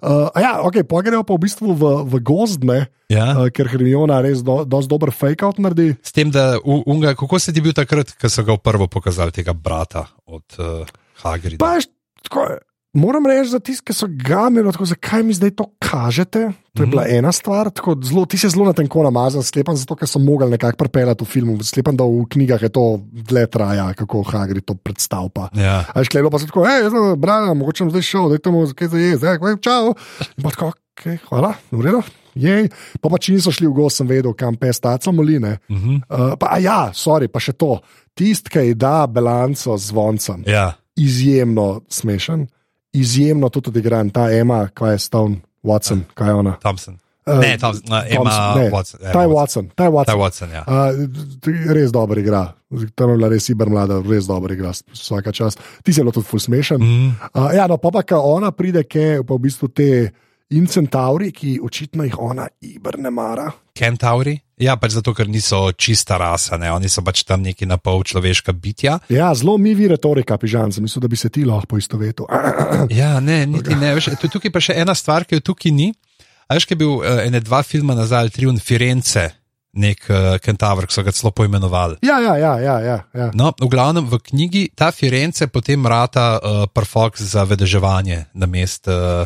Speaker 2: uh, ja, ok, pogrejo pa v bistvu v, v gozd, ne,
Speaker 1: Ja.
Speaker 2: uh, ker Hermiona res do, dosti dober fake-out naredi.
Speaker 1: S tem, da u, unga, kako se ti bil takrat, ko so ga prvo pokazali, tega brata od uh, Hagrida?
Speaker 2: Pa, tako, moram reči, za tiste, ki so ga imeli, tako, zakaj mi zdaj to kažete. To je bila ena stvar, tako, zelo, ti si zelo na tenko namazan, sklepam, zato ker so mogli nekako prepeljati v filmu. Sklepam, da v knjigah je to dlje traja, kako Hagrid to predstavlja.
Speaker 1: Ja.
Speaker 2: A je šklelo pa se tako, hej, sem bral, mogoče sem zdaj šel, da je temu kaj za jesti, zdaj, čau. In pa tako, okay, hvala, v redu. Jej. Pa pa če niso šli v gost, sem vedel, kam pes taco moline.
Speaker 1: Uh -huh.
Speaker 2: Uh, pa a ja, sorry, pa še to. Tisti, ki da bilanco z zvoncem,
Speaker 1: ja.
Speaker 2: izjemno smešen, izjemno tudi odigran, ta Emma, kaj je Stone, Watson, kaj je ona.
Speaker 1: Thompson.
Speaker 2: Uh,
Speaker 1: Ne, Thompson, uh, Emma
Speaker 2: Thompson, ne,
Speaker 1: Watson. Emma
Speaker 2: Ta je
Speaker 1: Watson.
Speaker 2: Watson, ta je
Speaker 1: Ta
Speaker 2: Watson.
Speaker 1: Watson, ja.
Speaker 2: Uh, res dobro igra, tam je bila res iber mlada, res dobro igra, vsaka čas. Ti si zelo tudi ful smešen.
Speaker 1: Mm.
Speaker 2: Uh, ja, no, pa pa, ko ona pride, ke pa v bistvu te incentauri, ki očitno jih ona iber ne mara.
Speaker 1: Kentauri? Ja, pač zato, ker niso čista rasa, ne? oni so pač tam neki na pol človeška bitja.
Speaker 2: Ja, zelo mivi retorika, pižam, sem mislil, da bi se ti lahko poistovetil. <clears throat>
Speaker 1: Ja, ne, niti ne. Veš, tu- tukaj pa še ena stvar, ki jo tukaj ni. A veš, ki je bil uh, ene dva filma nazaj, Triun Firence, nek uh, kentavr, ki so ga celo poimenovali.
Speaker 2: Ja, ja, ja, ja, ja, ja.
Speaker 1: No, v glavnem v knjigi ta Firence potem rata uh, prfok za vedeževanje na mest uh,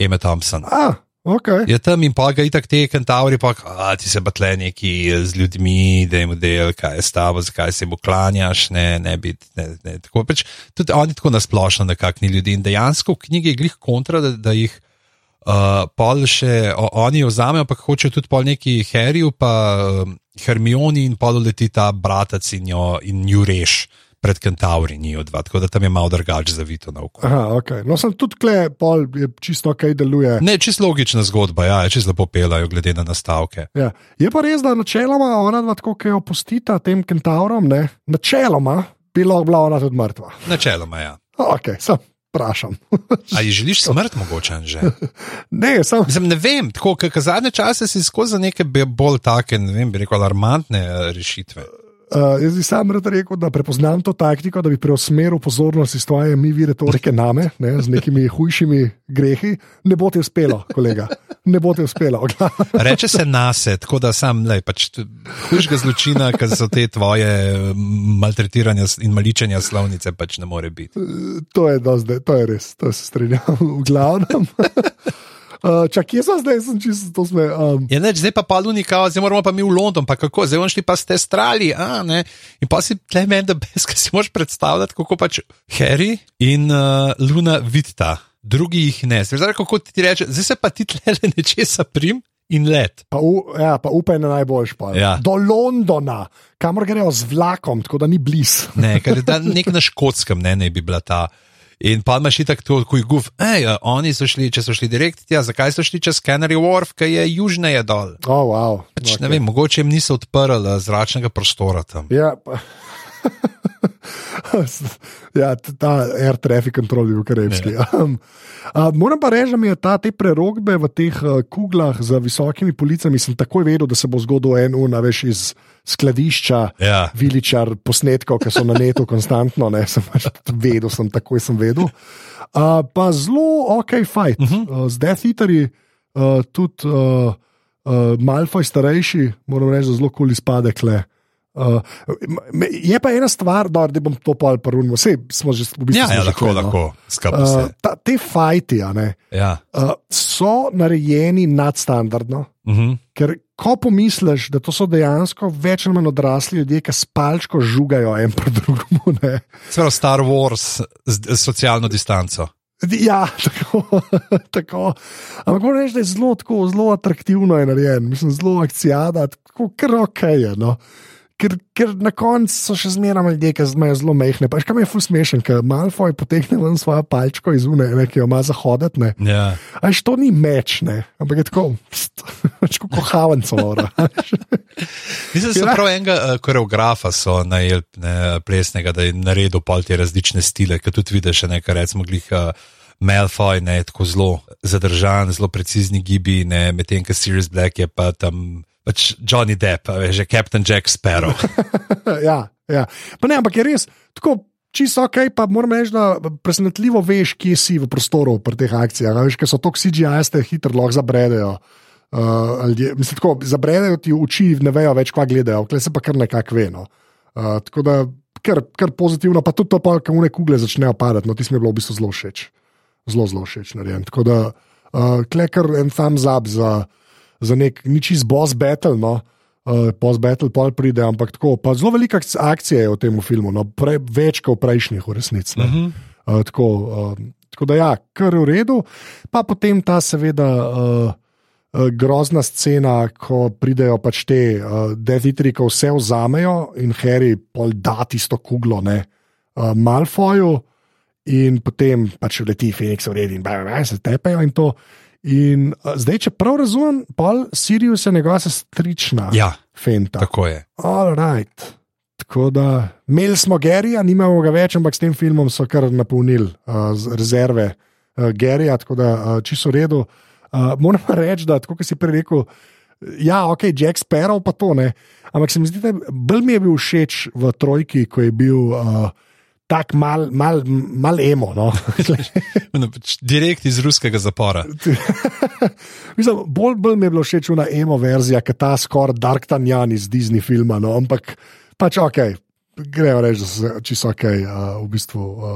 Speaker 1: Eme Thompson.
Speaker 2: A, ok.
Speaker 1: Je tam in pa ga itak te kentavri, pa a, ti se batle neki z ljudmi, da jim del, kaj je s tabo, zakaj se jim uklanjaš, ne, ne biti. Ne, ne, tako, pač, tudi oni tako nasplošno nekakšni ljudi. In dejansko v knjigi je glih kontra, da, da jih uh, pol še o, oni vzamejo, ampak hočejo tudi pol neki Harryju, pa um, Hermioni in pol leti ta bratac in jo in ju reš. Pred kentavri ni odva, tako da tam je malo drugače zavito na oko.
Speaker 2: Aha, okay. No, sem tudi kle, pol je čisto ok, deluje.
Speaker 1: Ne, čisto logična zgodba, ja, čisto lepo pelajo, glede na nastavke.
Speaker 2: Ja. Je pa res, da načeloma ona dva, tako, ki jo postita tem kentavrom, ne, načeloma bi lahko bila ona tudi mrtva.
Speaker 1: Načeloma, ja.
Speaker 2: Ok, sem vprašam.
Speaker 1: Ali želiš smrt, mogoče že? <laughs>
Speaker 2: ne, sem.
Speaker 1: Mislim, ne vem, tako kot zadnje čase si skozi neke bolj take, ne vem, bi rekel, alarmantne eh, rešitve.
Speaker 2: Uh, jaz bi sam rad rekel, da prepoznam to taktiko, da bi preusmeril pozornost iz tvoje mivi retorike name, ne, z nekimi hujšimi grehi. Ne bo ti uspelo, kolega. Ne bo ti uspelo. <laughs>
Speaker 1: Reče se nase, tako da sam, lej, pač hujšega zločina, ker so te tvoje maltretiranja in maličenja slovnice, pač ne more biti.
Speaker 2: to, je dosti, to je res, to se strinjam. <laughs> V glavnem. Uh, čak, kje sem zdaj, sem čisto to sme. Um,
Speaker 1: Ja, neč, zdaj pa pa Lunika, zdaj moramo pa mi v London, pa kako, zdaj šli pa ste strali, a ne. In pa si tle meni, da brez, kaj si moš predstavljati, kako pač Harry in uh, Luna vidita, drugi jih ne. Zdaj, kako ti reče, zdaj se pa ti tle nečesa prim in let.
Speaker 2: pa, u, ja, pa upaj na najboljš. Pa.
Speaker 1: Ja.
Speaker 2: Do Londona, kamor grejo z vlakom, tako da ni blizu.
Speaker 1: Ne, ker <laughs> je nek na škotskem, ne, ne bi bila ta. In pa imaš tako, tako, ko je guf, hej, oni so šli, če so šli direkt tja, zakaj so šli čez Canary Wharf, ki je južneje dol.
Speaker 2: Oh, wow.
Speaker 1: Pač, okay. Ne vem, mogoče jim niso odprli zračnega prostora tam.
Speaker 2: Ja, pa, <laughs> ja, ta air traffic control je bil karevski. <laughs> Um, uh, moram pa reči, da mi je ta te prerogbe v teh uh, kuglah z visokimi policami, sem takoj vedel, da se bo zgodil en un, a veš, iz skladišča.
Speaker 1: Ja.
Speaker 2: Viličar posnetkov, ki so na netu konstantno, ne, sem pač vedel, sem takoj sem vedel. Uh, pa zelo ok, fight. Uh -huh. uh, z Death Eaterji, uh, tudi uh, uh, Malfoy starejši, moram reči, zelo kul izpade kle. Uh, je pa ena stvar, da, da bom to pol prunil, vse smo že v bistvu
Speaker 1: Ja, ja lahko,
Speaker 2: no.
Speaker 1: lahko,
Speaker 2: Uh, ta, te fajti a ne,
Speaker 1: Ja.
Speaker 2: uh, so narejeni nadstandardno.
Speaker 1: Uh -huh.
Speaker 2: Ker ko pomisliš, da to so dejansko več ali manj odrasli ljudje, ki spalčko žugajo en drugemu. Ne?
Speaker 1: Sprav Star Wars z, socialno distanco.
Speaker 2: Ja, <laughs> tako. tako. Ampak moram reči, da je zelo, tako, zelo atraktivno je narejen, mislim, zelo akcijada, tako kar ok je. No. Ker, ker na koncu so še zmeraj ljudje, ki imajo zelo mehne. Pa, kaj mi je fus smešen, ker Malfoy potegne ven svojo palčko iz une, ne, ki jo ima zahoditi. Ne.
Speaker 1: Ja.
Speaker 2: Až to ni meč, ne, ampak je tako, <laughs> pač kot havanco. <laughs>
Speaker 1: Mislim, da so prav enega uh, koreografa so najeli ne, plesnega, da je naredil pol te različne stile, ki tudi vidiš, ne, kar recimo glih. Uh, Malfoy je tako zelo zadržan, zelo precizni gibi, medtem ko Sirius Black je pa tam pač Johnny Depp, veš, že Captain Jack Sparrow. <laughs>
Speaker 2: ja, ja. Pa ne, ampak je res tako. Čisto ok, pa moram reči, da presenetljivo veš, kje si v prostoru pri teh akcijah. Veš, ker so to CGI, ste hitro lahko zabredejo. Uh, ljudje- mislim, tako, zabredejo ti oči, ne vejo več, kva gledajo, klej se pa kar nekako ve. No. Uh, tako da, kar, kar pozitivno, pa tudi to, pa, ko une kugle začnejo padati, no, ti je bilo v bistvu zelo všeč. Zelo, zelo všeč narejen. Tako da, uh, klekar en thumbs up za, za nek nič iz boss battle. No. Uh, Post-battle pol pride, ampak tako. Pa zelo velika akc- akcija je v tem filmu, no, pre, več kot v prejšnjih, v resnici. ne.
Speaker 1: Mhm.
Speaker 2: Uh, tako, uh, tako da, ja, kar je v redu. Pa potem ta, seveda, uh, uh, grozna scena, ko pridejo pač te uh, devitri, ko vse vzamejo in Harry pol da tisto kuglo, ne, uh, Malfoju, in potem pač leti Phoenix v redu in baj, baj, se tepejo in to. In uh, zdaj, če prav razumem, pol Sirius je njegova sestrična.
Speaker 1: Ja,
Speaker 2: Fenta.
Speaker 1: tako je.
Speaker 2: All right. Tako da imeli smo Gerija, nimamo ga več, ampak s tem filmom so kar napolnili uh, rezerve uh, Gerija, tako da uh, čisto v redu. Uh, moram pa reči, da, tako kot si prej rekel, ja, ok, Jack Sparrow pa to ne. Ampak se mi zdi, da bolj mi je bil všeč v trojki, ko je bil uh, tak mal, mal, mal emo. No? <laughs>
Speaker 1: Pač Direkt iz ruskega zapora. <laughs>
Speaker 2: Mislim, bolj, bolj mi je bilo všeč ona emo verzija, kot ta skoraj Dark Tanjan iz Disney filma. No? Ampak pač ok, grejo reči, da so se čisto ok uh, v bistvu uh,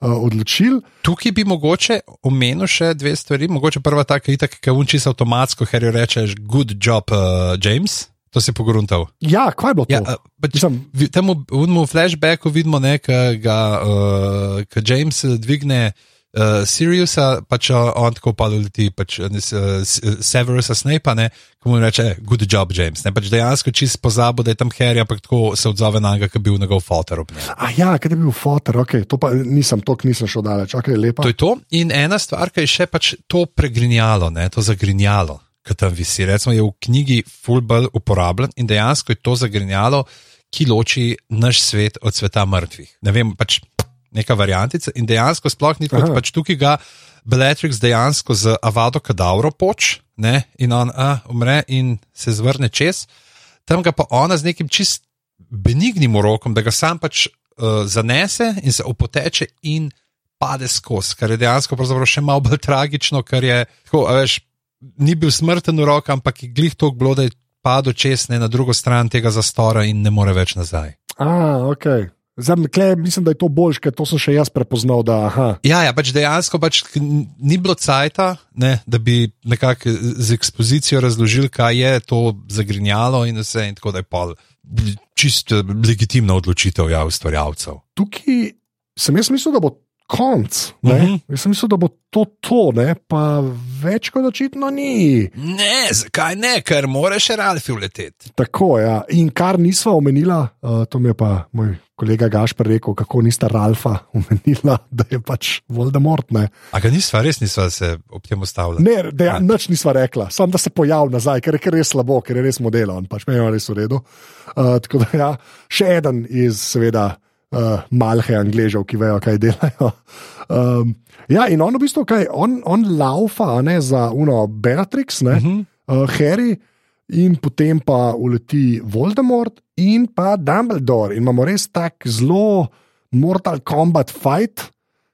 Speaker 2: uh, odločili.
Speaker 1: Tukaj bi mogoče omenil še dve stvari. Mogoče prva taka, itak, ki unčiš avtomatsko, ker jo rečeš, good job, uh, James. To si pogruntal.
Speaker 2: Ja, kaj je bilo to?
Speaker 1: Ja, pač,
Speaker 2: Mislim,
Speaker 1: vi- temu v flashbacku vidimo, da uh, James dvigne uh, Siriusa, pač uh, on tako pa leti pač, uh, Severusa Snape, ne, ko mu reče, good job, James. Ne, pač dejansko čist pozabo, da je tam Harry, ampak tako se odzove na njega, ki je bil njegov fotor.
Speaker 2: a ja, kaj je bil fotor, ok, to pa nisem, to nisem šel daleč, ok, lepa.
Speaker 1: To je to. In ena stvar, ki je še pač to pregrinjalo, ne, to zagrinjalo, ki tam visi. Recimo je v knjigi Fulbel uporabljen in dejansko je to zagrinjalo, ki loči naš svet od sveta mrtvih. Ne vem, pač neka variantica in dejansko sploh ni kot pač tukaj ga Bellatrix dejansko z avado kadavro poč ne, in on a, umre in se zvrne čez, tam ga pa ona z nekim čist benignim urokom, da ga sam pač uh, zanese in se opoteče in pade skozi, kar je dejansko pravzaprav še malo bolj tragično, ker je tako, veš, ni bil smrten urok, ampak je glih toliko bilo, da je padel čez ne na drugo stran tega zastora in ne more več nazaj.
Speaker 2: A, ok. Zdaj, kle, mislim, da je to boljš, ker to sem še jaz prepoznal. Da, aha.
Speaker 1: Ja, ja, pač dejansko pač ni bilo cajta, ne, da bi nekako z ekspozicijo razložili, kaj je to zagrinjalo in vse, in tako da je pol čisto legitimna odločitev ja, ustvarjalcev.
Speaker 2: Tukaj sem jaz mislil, da bo konc. Uh
Speaker 1: Mhm.
Speaker 2: -huh. Jaz sem mislil, da bo to to, ne? pa več kot očitno ni.
Speaker 1: Ne, zakaj ne, ker mora še Ralfi uleteti.
Speaker 2: Tako, ja. In kar nisva omenila, uh, to mi je pa moj kolega Gašpr rekel, kako nista Ralfa <laughs> omenila, da je pač Voldemort. Ne,
Speaker 1: A ga nisva, res nisva se ob tem ustavila.
Speaker 2: ne deja, nič nisva rekla, samo da se pojavi nazaj, ker je kar res slabo, ker je res modelen, pač meni je res v redu. Uh, tako da ja, še eden iz, seveda. Uh, malhe angležev, ki vejo, kaj delajo. Um, ja, in on v bistvu, kaj, on, on laufa ne, za Uno Beatrix, ne, uh -huh. uh, Harry, in potem pa uleti Voldemort in pa Dumbledore. In imamo res tak zelo Mortal Kombat fight,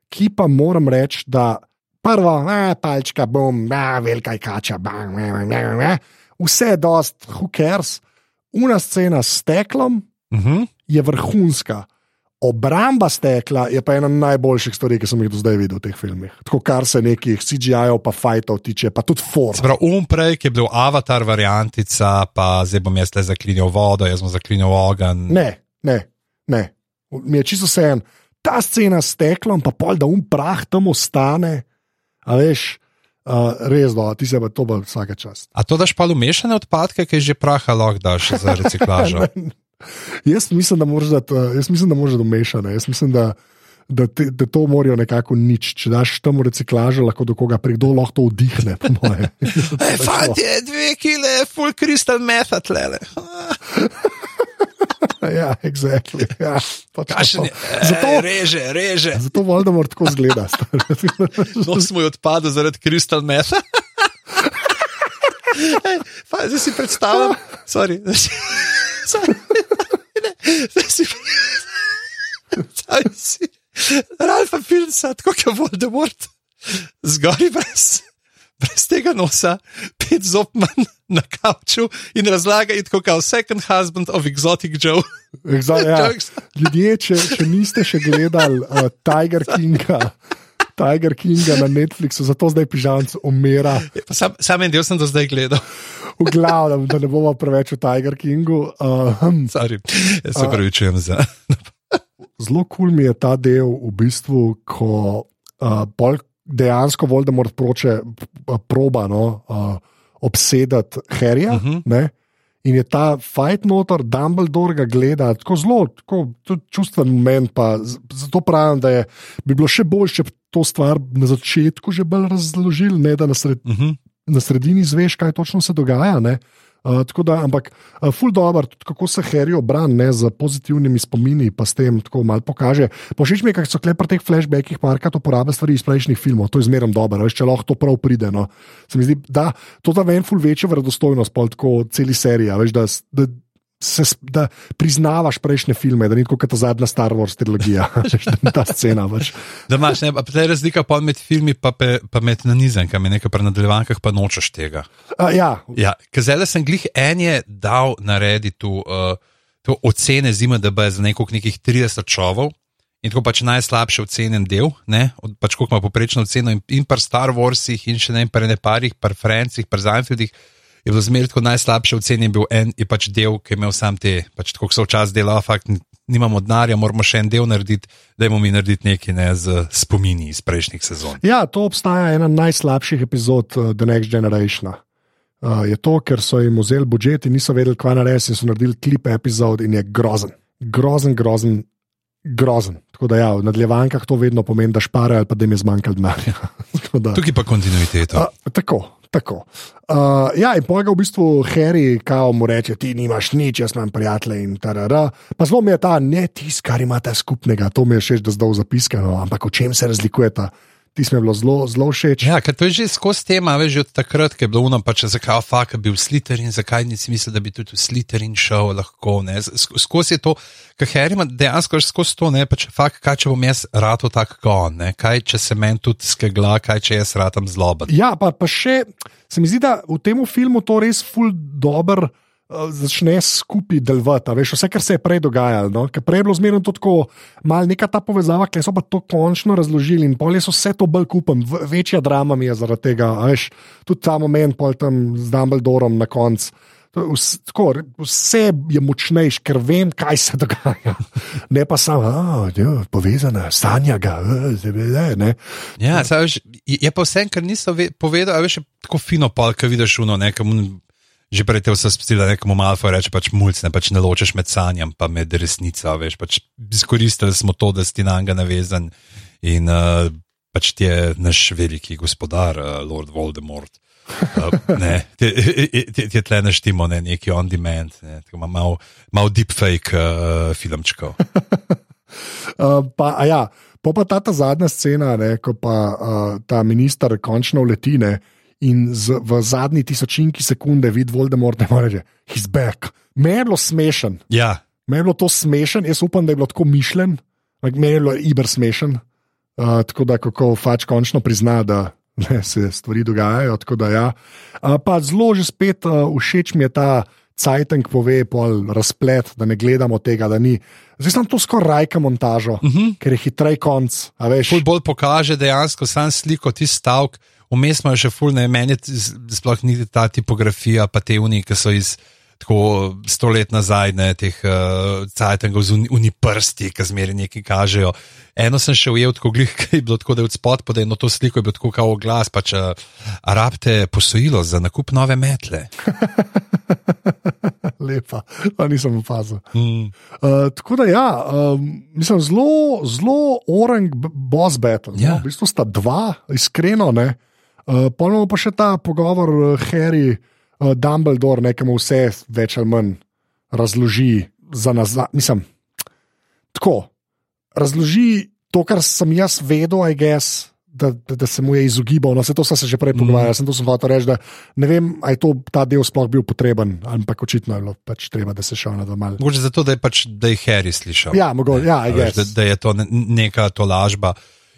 Speaker 2: ki pa moram reči, da prvo, a, palčka, bom, a, velika kača, bang, bang, bang, bang, bang, vse je dost, who cares. Una scena s steklom
Speaker 1: Uh -huh.
Speaker 2: je vrhunska. Obramba stekla je pa ena najboljših stvari, ki sem jih do zdaj videl v teh filmih. Tako kar se nekih CGI-ov, pa fajtov tiče, pa tudi for.
Speaker 1: Sprav, um prej, ki je bil avatar variantica, pa zdaj bom jaz le zaklinil vodo, jaz bom zaklinil ogenj.
Speaker 2: Ne, ne, ne. Mi je čisto vse en. Ta scena s steklom, pa pol, da um prah tam ostane, a veš, uh, res do, ti se pa to bo vsake čas.
Speaker 1: A to daš pa v mešane odpadke, ki je že praha lahko daš za reciklažo? <laughs>
Speaker 2: Jaz mislim, da moraš dati, eh, jaz mislim, da moraš dati mešane. Jaz mislim, da, da, te, da to morajo nekako nič. Če daš tam reciklažo, lahko do koga pride, lahko to vdihne. po moje. <laughs>
Speaker 1: Ej, fantje, dve kile, full crystal method, lele. <laughs>
Speaker 2: ja, exactly. Ja, točno
Speaker 1: Kašen
Speaker 2: Zato,
Speaker 1: ej, reže, reže.
Speaker 2: zato Voldemort tako zgleda. <laughs>
Speaker 1: Nos mu je odpadel zaradi. Ej, fa, Zdaj si predstavljam, sorry, <laughs> si, <laughs> Ralfa Filmsa, tako kot Voldemort, zgori brez, brez tega nosa, pet zopman na kavču in razlaga, tako kot second husband of exotic Joe.
Speaker 2: Exa- <laughs> ja. Ljudje, če, če niste še gledali uh, Tiger Kinga. Tiger Kinga na Netflixu, zato zdaj pižamc umira.
Speaker 1: Sam, sam en del sem do zdaj gledal,
Speaker 2: V glavnem, da ne bomo preveč v Tiger Kingu. Uh, hm.
Speaker 1: sorry, jaz se pravi, čujem za.
Speaker 2: Zelo kul cool mi je ta del, v bistvu, ko uh, dejansko Voldemort proče, p- proba no, uh, obsedati Harryja. Uh
Speaker 1: Mhm.
Speaker 2: -huh. In je ta fight notor, Dumbledore ga gleda tako zelo, tako čustven moment. Pa, zato pravim, da je, bi bilo še bolje, če bi to stvar na začetku že bolj razložili, ne da na, sred,
Speaker 1: Uh -huh.
Speaker 2: na sredini zveš, kaj točno se dogaja. Ne? Uh, tako da, ampak, uh, ful dobro, tudi kako se Harry obrani z pozitivnimi spomini, pa s tem tako malo pokaže. Pošič mi je, kako so klepar teh flashbackih parkrat uporabljajo stvari iz prejšnjih filmov, to je zmerno dobro, veš, če lahko to prav pride. No. Se mi zdi, da to da ven ful večjo verodostojnost, pol tako celi serija, veš, da, da, se, da priznavaš prejšnje filme, da ni tako kot ta zadnja Star Wars trilogija, <laughs> da ta scena. Veš.
Speaker 1: Da imaš, ne, pa je razlika pol med filmi, pa, pe, pa med nanizanjem, nekaj pri nadaljevankah pa nočeš tega.
Speaker 2: Uh, ja,
Speaker 1: Ja, ker zdaj sem glih en je dal narediti tu, uh, tu ocene zime, da bo za neko nekih 30 čovov. In tako pač najslabše ocenjen del, ne, od, pač koliko ima poprečno oceno, in, in pri Star Warsih, in še ne pri neparih, pri Francih, pri Zahnfieldih, je bilo zmeraj tako najslabše ocenjen bil en, je pač del, ki je imel sam te, pač tako so včasih delali, fakt n- nimamo denarja, moramo še en del narediti, da imamo mi narediti nekaj ne, z spomini iz prejšnjih sezon.
Speaker 2: Ja, to obstaja ena najslabših epizod uh, The Next Generation. Uh, je to, ker so jim vzeli budžet in niso vedeli, kaj narediti, in so naredili klip epizod in je grozen. Grozen, grozen, grozen. Tako da, ja, v nadaljevankah to vedno pomeni, da šparajo ali pa da jim je zmanjkalo denarja. <laughs>
Speaker 1: Tukaj pa kontinuiteto.
Speaker 2: A, tako. Tako. Uh, ja, in pojga v bistvu Harry, kao mu reče: Ti nimaš nič, jaz imam prijatelje in tarara. Pa zelo mi je ta, ne tisto, kar imate skupnega, to mi je še zdaj zapiskano, ampak v čem se razlikujeta. Ti smo bilo zelo, zelo všeč.
Speaker 1: Ja, ker to je že skozi tema, veš, od takrat, ko je bilo uno, pa če zakaj faka bil Sliterin, zakaj nisi mislil, da bi tudi v Sliterin šel lahko. ne. Skozi to, ker Harry ima dejansko že skozi to, ne, pa če fakt, kaj če bom jaz rato tak gon, ne, kaj če se meni tudi skegla, kaj če jaz ratam zloben.
Speaker 2: Ja, pa, pa še se mi zdi, da v tem filmu to res ful dobro. Uh, Začne skupaj delovati, veš, vse, kar se je prej dogajalo. No? Prej je bilo zmerno tako, malo neka ta povezava, ki so pa to končno razložili in polje so vse to bolj kupem, večja drama mi je zaradi tega. Veš, tudi ta moment, pol tam z Dumbledorom na koncu. To je vs- Tako, vse je močnejš, ker vem, kaj se <laughs> dogaja. Ne pa samo, da je povezana, sanja ga, eh, zdaj bi le, ne.
Speaker 1: Ja, saj, veš, je je pa vse, kar niso ve- povedali, veš, je tako fino pol, ki vidiš uno, nekam. Že prej te vse spustila nekomu malfo reče, pač mulj, ne, pač ne ločeš med sanjam pa med resnico, veš, pač izkoristili smo to, da si na njega navezan in uh, pač ti je naš veliki gospodar, uh, Lord Voldemort. Uh, ne, ti ti- ti je tle naštimo, ne, neki on demand, ne, tako ima malo mal deepfake uh, filmčkov.
Speaker 2: Uh, <laughs> pa, ja, po pa ta, ta zadnja scena, ne, ko pa uh, ta minister končno uleti ne, in z, v zadnji tisočinki sekunde vidi Voldemort, ne more reči, he's back. Bilo smešen,
Speaker 1: Ja,
Speaker 2: bilo to smešen, jaz upam, da je bilo tako mišljen, je bilo iber smešen. Uh, tako da, kako Fač končno prizna, da <laughs> ne, se stvari dogajajo. Da, ja. uh, pa zelo že spet uh, všeč mi je ta Cajtank pove, pol razplet, da ne gledamo tega, da ni. Zdaj sem to skoraj rajka montažo, uh -huh. ker je hitrej konc.
Speaker 1: ful bolj pokaže dejansko sam sliko, ti stavek, vmes imajo še ful, ne meni sploh ni ta tipografija, pa te unije, ki so iz tako sto let nazaj, ne teh uh, cajtengov z uni, uni ki zmeri nekaj kažejo. Eno sem še ujel, tako glih, <laughs> ki je bilo tako, da je od spod pod eno to sliko je bilo tako kao glas, pač uh, rabite posojilo za nakup nove metle. <laughs>
Speaker 2: Lepa, pa nisem opazil.
Speaker 1: Mm.
Speaker 2: Uh, tako da, ja, um, mislim, zelo, zelo orang boss battle.
Speaker 1: Ja.
Speaker 2: No? V bistvu sta dva, iskreno. Ne? Uh, Ponovno pa še ta pogovor, uh, Harry, uh, Dumbledore, nekemu vse več ali manj razloži za nazaj. Mislim, tako. Razloži to, kar sem jaz vedel, I guess. Da, da, da se mu je izogibal, no, vse to sem se že prej pogovarjal, sem to sem hotel reči, da ne vem, ali je to, ta del sploh bil potreben, ampak očitno je bilo pač treba, da se šel na domal.
Speaker 1: Mogoče zato, da je pač da je Harry slišal.
Speaker 2: Ja, mogoče, ja, I
Speaker 1: veš, da,
Speaker 2: guess.
Speaker 1: da je to ne, neka tolažba.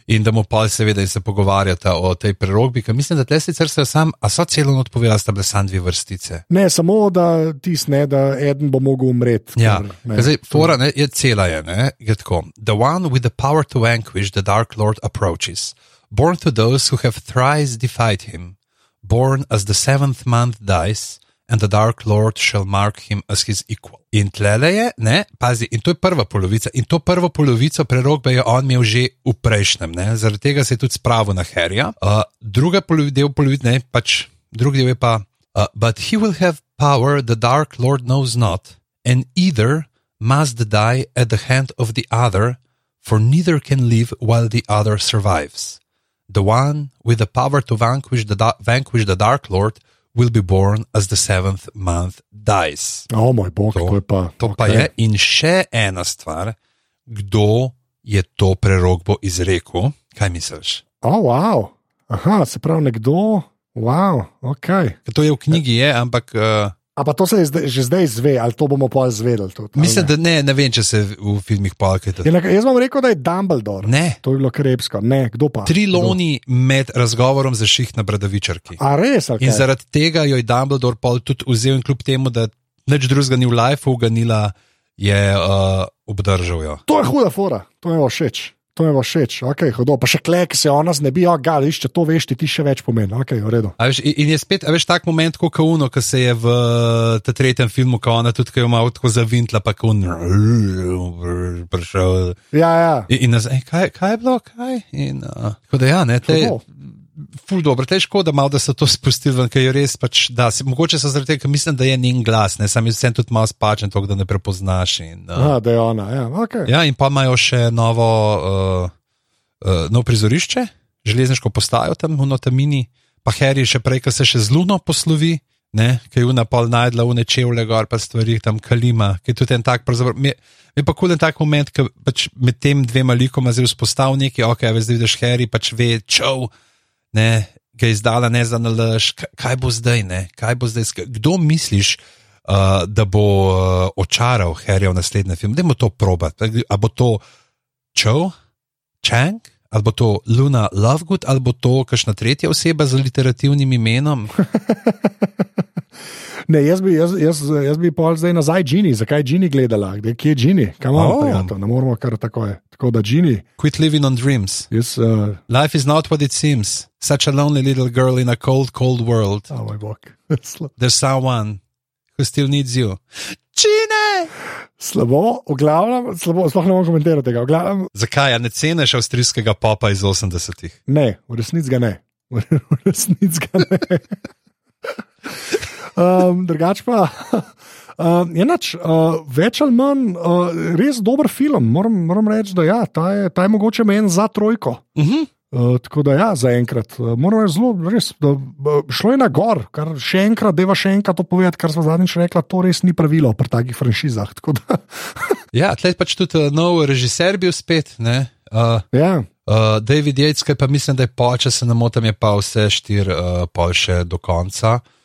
Speaker 1: In da mu pa seveda in se pogovarjata o tej prerogbi, ker mislim, da tle sicer se sam, a so celo not povedali, sta bile samo dve vrstice.
Speaker 2: Ne, samo da tisne, da eden bo mogel umreti.
Speaker 1: Ja,
Speaker 2: ker
Speaker 1: zdaj, fora ne, je cela je, ne, je tako. The one with the power to vanquish the Dark Lord approaches, born to those who have thrice defied him, born as the seventh month dies, and the Dark Lord shall mark him as his equal. In tlele je, ne, pazi, in to je prva polovica, in to prvo polovico prerogbe je on imel že v prejšnjem, ne, zaradi tega se je tudi spravil na Harryja. Uh, druga polovica, del polovice, ne, pač drugi del je pa, uh, but he will have power the Dark Lord knows not, and either must die at the hand of the other, for neither can live while the other survives. The one with the power to vanquish the, vanquish the Dark Lord will be born as the seventh month dies.
Speaker 2: O moj bog, to, to je pa.
Speaker 1: To pa
Speaker 2: okej.
Speaker 1: je. In še ena stvar, kdo je to prerogbo izrekel? Kaj misliš?
Speaker 2: O, wow. Aha, se pravi nekdo. Wow, ok.
Speaker 1: Ker To je v knjigi, je, ampak uh,
Speaker 2: A pa to se je zdaj, že zdaj zve, ali to bomo pa izvedeli. Tudi,
Speaker 1: mislim,
Speaker 2: ne?
Speaker 1: da ne, ne vem, če se v filmih
Speaker 2: neka- Jaz bom rekel, da je Dumbledore.
Speaker 1: Ne,
Speaker 2: To je bilo krepsko. Ne, kdo pa?
Speaker 1: triloni med razgovorom za ših na Bradavičarki.
Speaker 2: A res? Okay.
Speaker 1: In zaradi tega jo je Dumbledore pol tudi vzel, in kljub temu, da nič drugega ni v lifeu uganila, je uh, obdržal jo.
Speaker 2: To je huda fora, to je všeč. To je všeč, ok, hodo. Pa še klek se ona znebi, oh, ga, viš, če to veš, ti, ti še več pomeni, ok, v redu.
Speaker 1: A Veš, in je spet, a veš, tak moment, kot Kauno, ki se je v tem tretjem filmu, ko ona tudi, ki je malo tako zavintla, pa ko on prišel.
Speaker 2: Ja, ja.
Speaker 1: In, in nazaj, kaj, kaj je bilo, kaj? In, uh, tako da ja, ne, te,
Speaker 2: Hudo.
Speaker 1: Ful dobro, te je škoda malo, da so to spustili ven, ker je res pač, da, se, mogoče so zaradi tega, ker mislim, da je njen glas, ne, sam je vsem tudi malo spačen, tako da ne prepoznaš. In, uh,
Speaker 2: Aha, da je ona, ja, ok.
Speaker 1: Ja, in pa imajo še novo, uh, uh, novo prizorišče, železniško postajo tam v Notamini, pa Harry še prej, ki se še z Luno poslovi, ne, ki je una pol najdla v nečevle gor, pa stvari tam kalima, ki je tudi en tak, pravzaprav, mi, mi pa kulen tak moment, ki pač med tem dvema likoma zdaj vzpostavil neki, ok, veš, zdaj vidiš Harry, pač ve, čov, ne, ga je izdala ne za nalaž, kaj, bo zdaj, ne, kaj bo zdaj, kdo misliš, uh, da bo uh, očaral Harryja v naslednjem filmu, da bo to probat, a bo to Joe, Chang, ali bo to Luna Lovegood, ali bo to kakšna tretja oseba z literativnim imenom. <laughs>
Speaker 2: Ne, jaz bi, jaz, jaz, jaz bi pol zdaj nazaj Gini, zakaj je Gini gledala, kje je Gini, kam imamo,
Speaker 1: oh.
Speaker 2: prijatelj, ne moramo kar tako je. Tako da Gini,
Speaker 1: Quit living on dreams.
Speaker 2: jaz, uh,
Speaker 1: Life is not what it seems. Such a lonely little girl in a cold, cold world.
Speaker 2: oh moj bog, <laughs>
Speaker 1: There's someone who still needs you. Čine!
Speaker 2: slabo, v glavnem, slabo, sploh ne morem komentirati tega, glavnem,
Speaker 1: Zakaj, a ne ceniš avstrijskega popa iz 80-ih?
Speaker 2: ne, v resnici ga ne, <laughs> v resnici ga ne. <laughs> Um, drugač pa, uh, enač, uh, več ali manj, uh, res dober film. Moram, moram reči, da ja, ta je, ta je mogoče meni za trojko.
Speaker 1: Uh -huh.
Speaker 2: Uh, tako da, ja, zaenkrat. Uh, moram reči, zelo, res, da, uh, šlo je na gor, kar še enkrat, deva še enkrat to povedati, kar smo zadnjič rekla, to res ni pravilo pri takih franšizah. Tako Da, <laughs>
Speaker 1: Ja, tleh pač tudi uh, nov režiser bil spet, ne? Uh,
Speaker 2: ja,
Speaker 1: Uh, David Yates, ki pa mislim, da je pol, če se ne motim, je pa vse štiri uh, pol še do konca. Uh,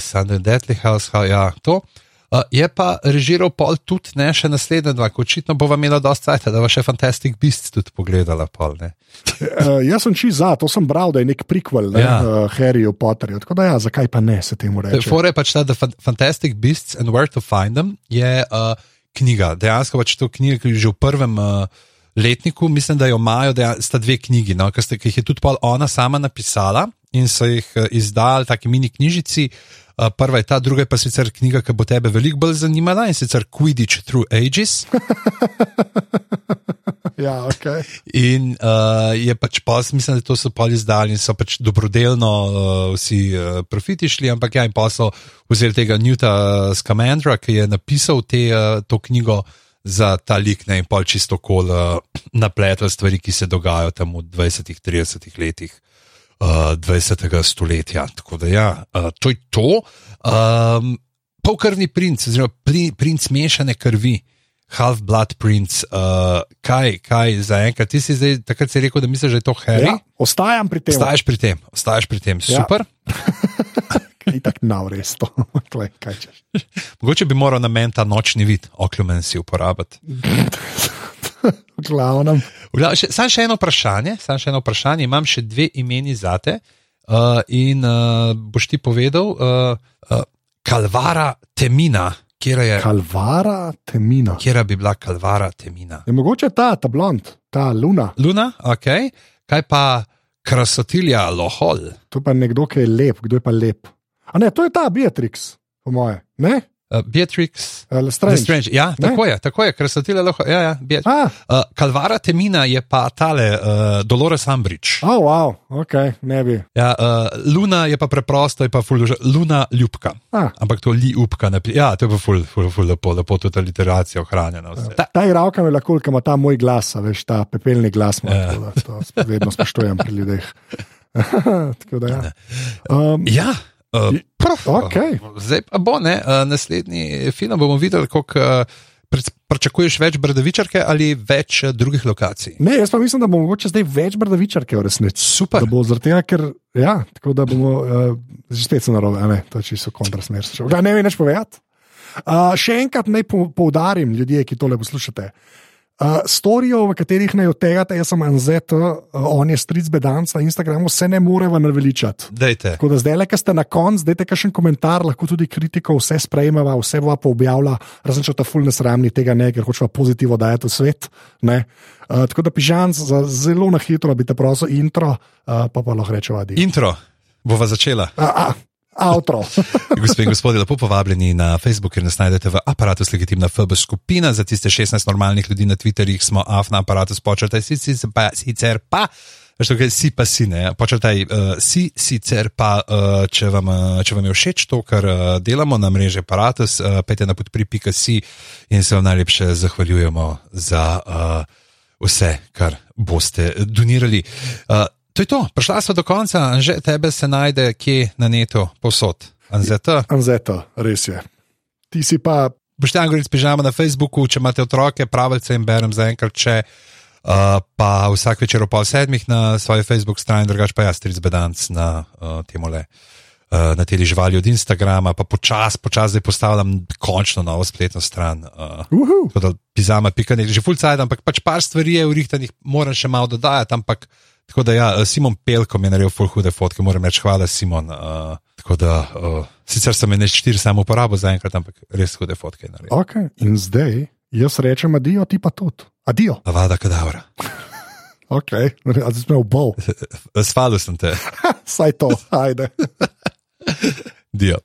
Speaker 1: Sunday Deadly House, ha, ja, to. Uh, je pa režiral pol tudi ne še naslednje dva, očitno bova imela dosta cajt, da bo še Fantastic Beasts tudi pogledala. Pol,
Speaker 2: uh, <laughs> jaz sem čist za, to sem bral, da je nek prikvel ne,
Speaker 1: Ja.
Speaker 2: uh, Harryju Potterju. Tako da, ja, zakaj pa ne se temu reče?
Speaker 1: Fore pač ta, da Fan- Fantastic Beasts and Where to Find Them je uh, knjiga. Dejansko pač to knjiga, ki je že v prvem uh, letniku, mislim, da jo imajo, da sta dve knjigi, no, ki, ste, ki jih je tudi ona sama napisala in so jih uh, izdali, taki mini knjižici. Uh, prva je ta, druga je pa sicer knjiga, ki bo tebe veliko bolj zanimala in sicer Quidditch Through Ages. <laughs>
Speaker 2: ja, okay.
Speaker 1: In uh, je pač pas, mislim, da to so pol izdali in so pač dobrodelno uh, vsi uh, profiti šli, ampak ja, in pa so vzeli tega Newta Scamandra, ki je napisal te, uh, to knjigo za ta lik ne, in pol čisto kol uh, napletel stvari, ki se dogajajo tam v 20-30 letih. Uh, 20. stoletja. Tako da, ja, uh, to je to. Um, Polkrvni princ, oziroma princ mešane krvi, half-blood princ, uh, kaj, kaj za enkrat. Ti si zdaj, takrat si rekel, da misliš, da je to Harry. Ja,
Speaker 2: ostajam pri tem.
Speaker 1: Ostaješ pri tem, ostaješ pri tem, ja. super. <laughs>
Speaker 2: Ni tako navres to, <laughs> kaj češ.
Speaker 1: Mogoče bi moral na meni ta nočni vid, oklumen si uporabiti. <laughs>
Speaker 2: Glavnem.
Speaker 1: Sam še eno vprašanje, sam še eno vprašanje, imam še dve imeni zate. Uh, in uh, boš ti povedal, uh, uh, Kalvara Temina. Je,
Speaker 2: kalvara Temina.
Speaker 1: Kje bi bila Kalvara Temina?
Speaker 2: Je mogoče ta, ta blond, ta Luna.
Speaker 1: Luna, ok. Kaj pa krasotilja Lohol?
Speaker 2: To pa nekdo, ki je lep, kdo je pa lep. A ne, to je ta Beatrix, po moje. Ne?
Speaker 1: Uh, Beatrix,
Speaker 2: uh, Strange.
Speaker 1: Strange. Ja, tako je, tako je, ker so ti lahko. Ja, ja, uh, Kalvara Temina je pa tale, uh, Dolores Ambridge.
Speaker 2: Oh, wow, ok, ne bi.
Speaker 1: Ja, uh, Luna je pa preprosto, je pa ful, Luna ljubka. Ah. Ampak to li ljubka, ne, ja, to je pa ful, ful, ful lepo, lepo tudi literacija ohranjena.
Speaker 2: Ta, ta iravka je lahko, ker ima ta moj glas, veš, ta pepelni glas, ja. to vedno spoštujem pri ljudeh. <laughs> tako da ja.
Speaker 1: Um, ja. Uh,
Speaker 2: okay.
Speaker 1: Zdaj pa bo, ne, uh, naslednji film bomo videli, kako uh, pričakuješ več bradavičarke ali več uh, drugih lokacij.
Speaker 2: Ne, jaz pa mislim, da bomo mogoče zdaj več bradavičarke v resnici.
Speaker 1: Super.
Speaker 2: Da bo zaradi tega, ker ja, tako da bomo uh, že spet se narobe, ne, to je čisto kontrasmer. Ne vem več povedati. Uh, še enkrat naj poudarim, ljudje, ki tole poslušate. Uh, storijo, v katerih naj od tega, jaz sem Anzet, uh, on je stric bedanc na Instagramu, se ne moreva naveličati.
Speaker 1: Dejte.
Speaker 2: Tako da zdaj, le, ki ste na koncu, dajte kakšen komentar, lahko tudi kritiko, vse sprejmeva, vse va pa objavlja, razen če ta fulne sramni tega ne, ker hočeva pozitivno dajati v svet. Uh, tako da pižam, zelo na hitro bi te prosil intro, uh, pa pa lahko rečeva.
Speaker 1: Intro, bova začela.
Speaker 2: A, a. Avtro. <laughs>
Speaker 1: Gospe in gospodje, lepo povabljeni na Facebook, ker nas najdete v aparatu s legitimna FB skupina. Za tiste 16 normalnih ljudi na Twitterjih smo af na aparatu si, pa, sicer pa. Veš, tukaj si pa si ne, počrtaj uh, si, sicer pa, uh, če, vam, uh, če vam je všeč to, kar uh, delamo na mreži Apparatus, uh, pejte na podpri.si in se vam najlepše zahvaljujemo za uh, vse, kar boste donirali. Uh, To je to, prišla smo do konca, že tebe se najde kje na netu, posod. Anzeta.
Speaker 2: Anzeta, res je. Ti si pa.
Speaker 1: Boštjan Goric pižama na Facebooku, če imate otroke, pravice in berem za enkrat, če uh, pa vsak večer ob pol sedmih na svoji Facebook strani, drugač pa jaz, Tric Bedanc na uh, temole. Uh, na teli živali od Instagrama, pa počasi, počasi zdaj postavljam končno novo spletno stran. Uh, Pizama, pika, ne, že fulcaj, ampak pač par stvari je urihtanih, moram še malo dodajati, ampak Tako da, ja, Simon Pelko mi je naredil full hude fotke, moram reči, hvala Simon. Uh, tako da, uh, sicer sem jih štiri samo uporabil za enkrat, ampak res hude fotke je naredil.
Speaker 2: Ok, in zdaj jaz rečem adijo, ti pa tudi. Adijo.
Speaker 1: Avada kadavra.
Speaker 2: ok, zdaj smo v bol. <laughs>
Speaker 1: Svalil sem te. <laughs>
Speaker 2: Saj to, ajde.
Speaker 1: Dio.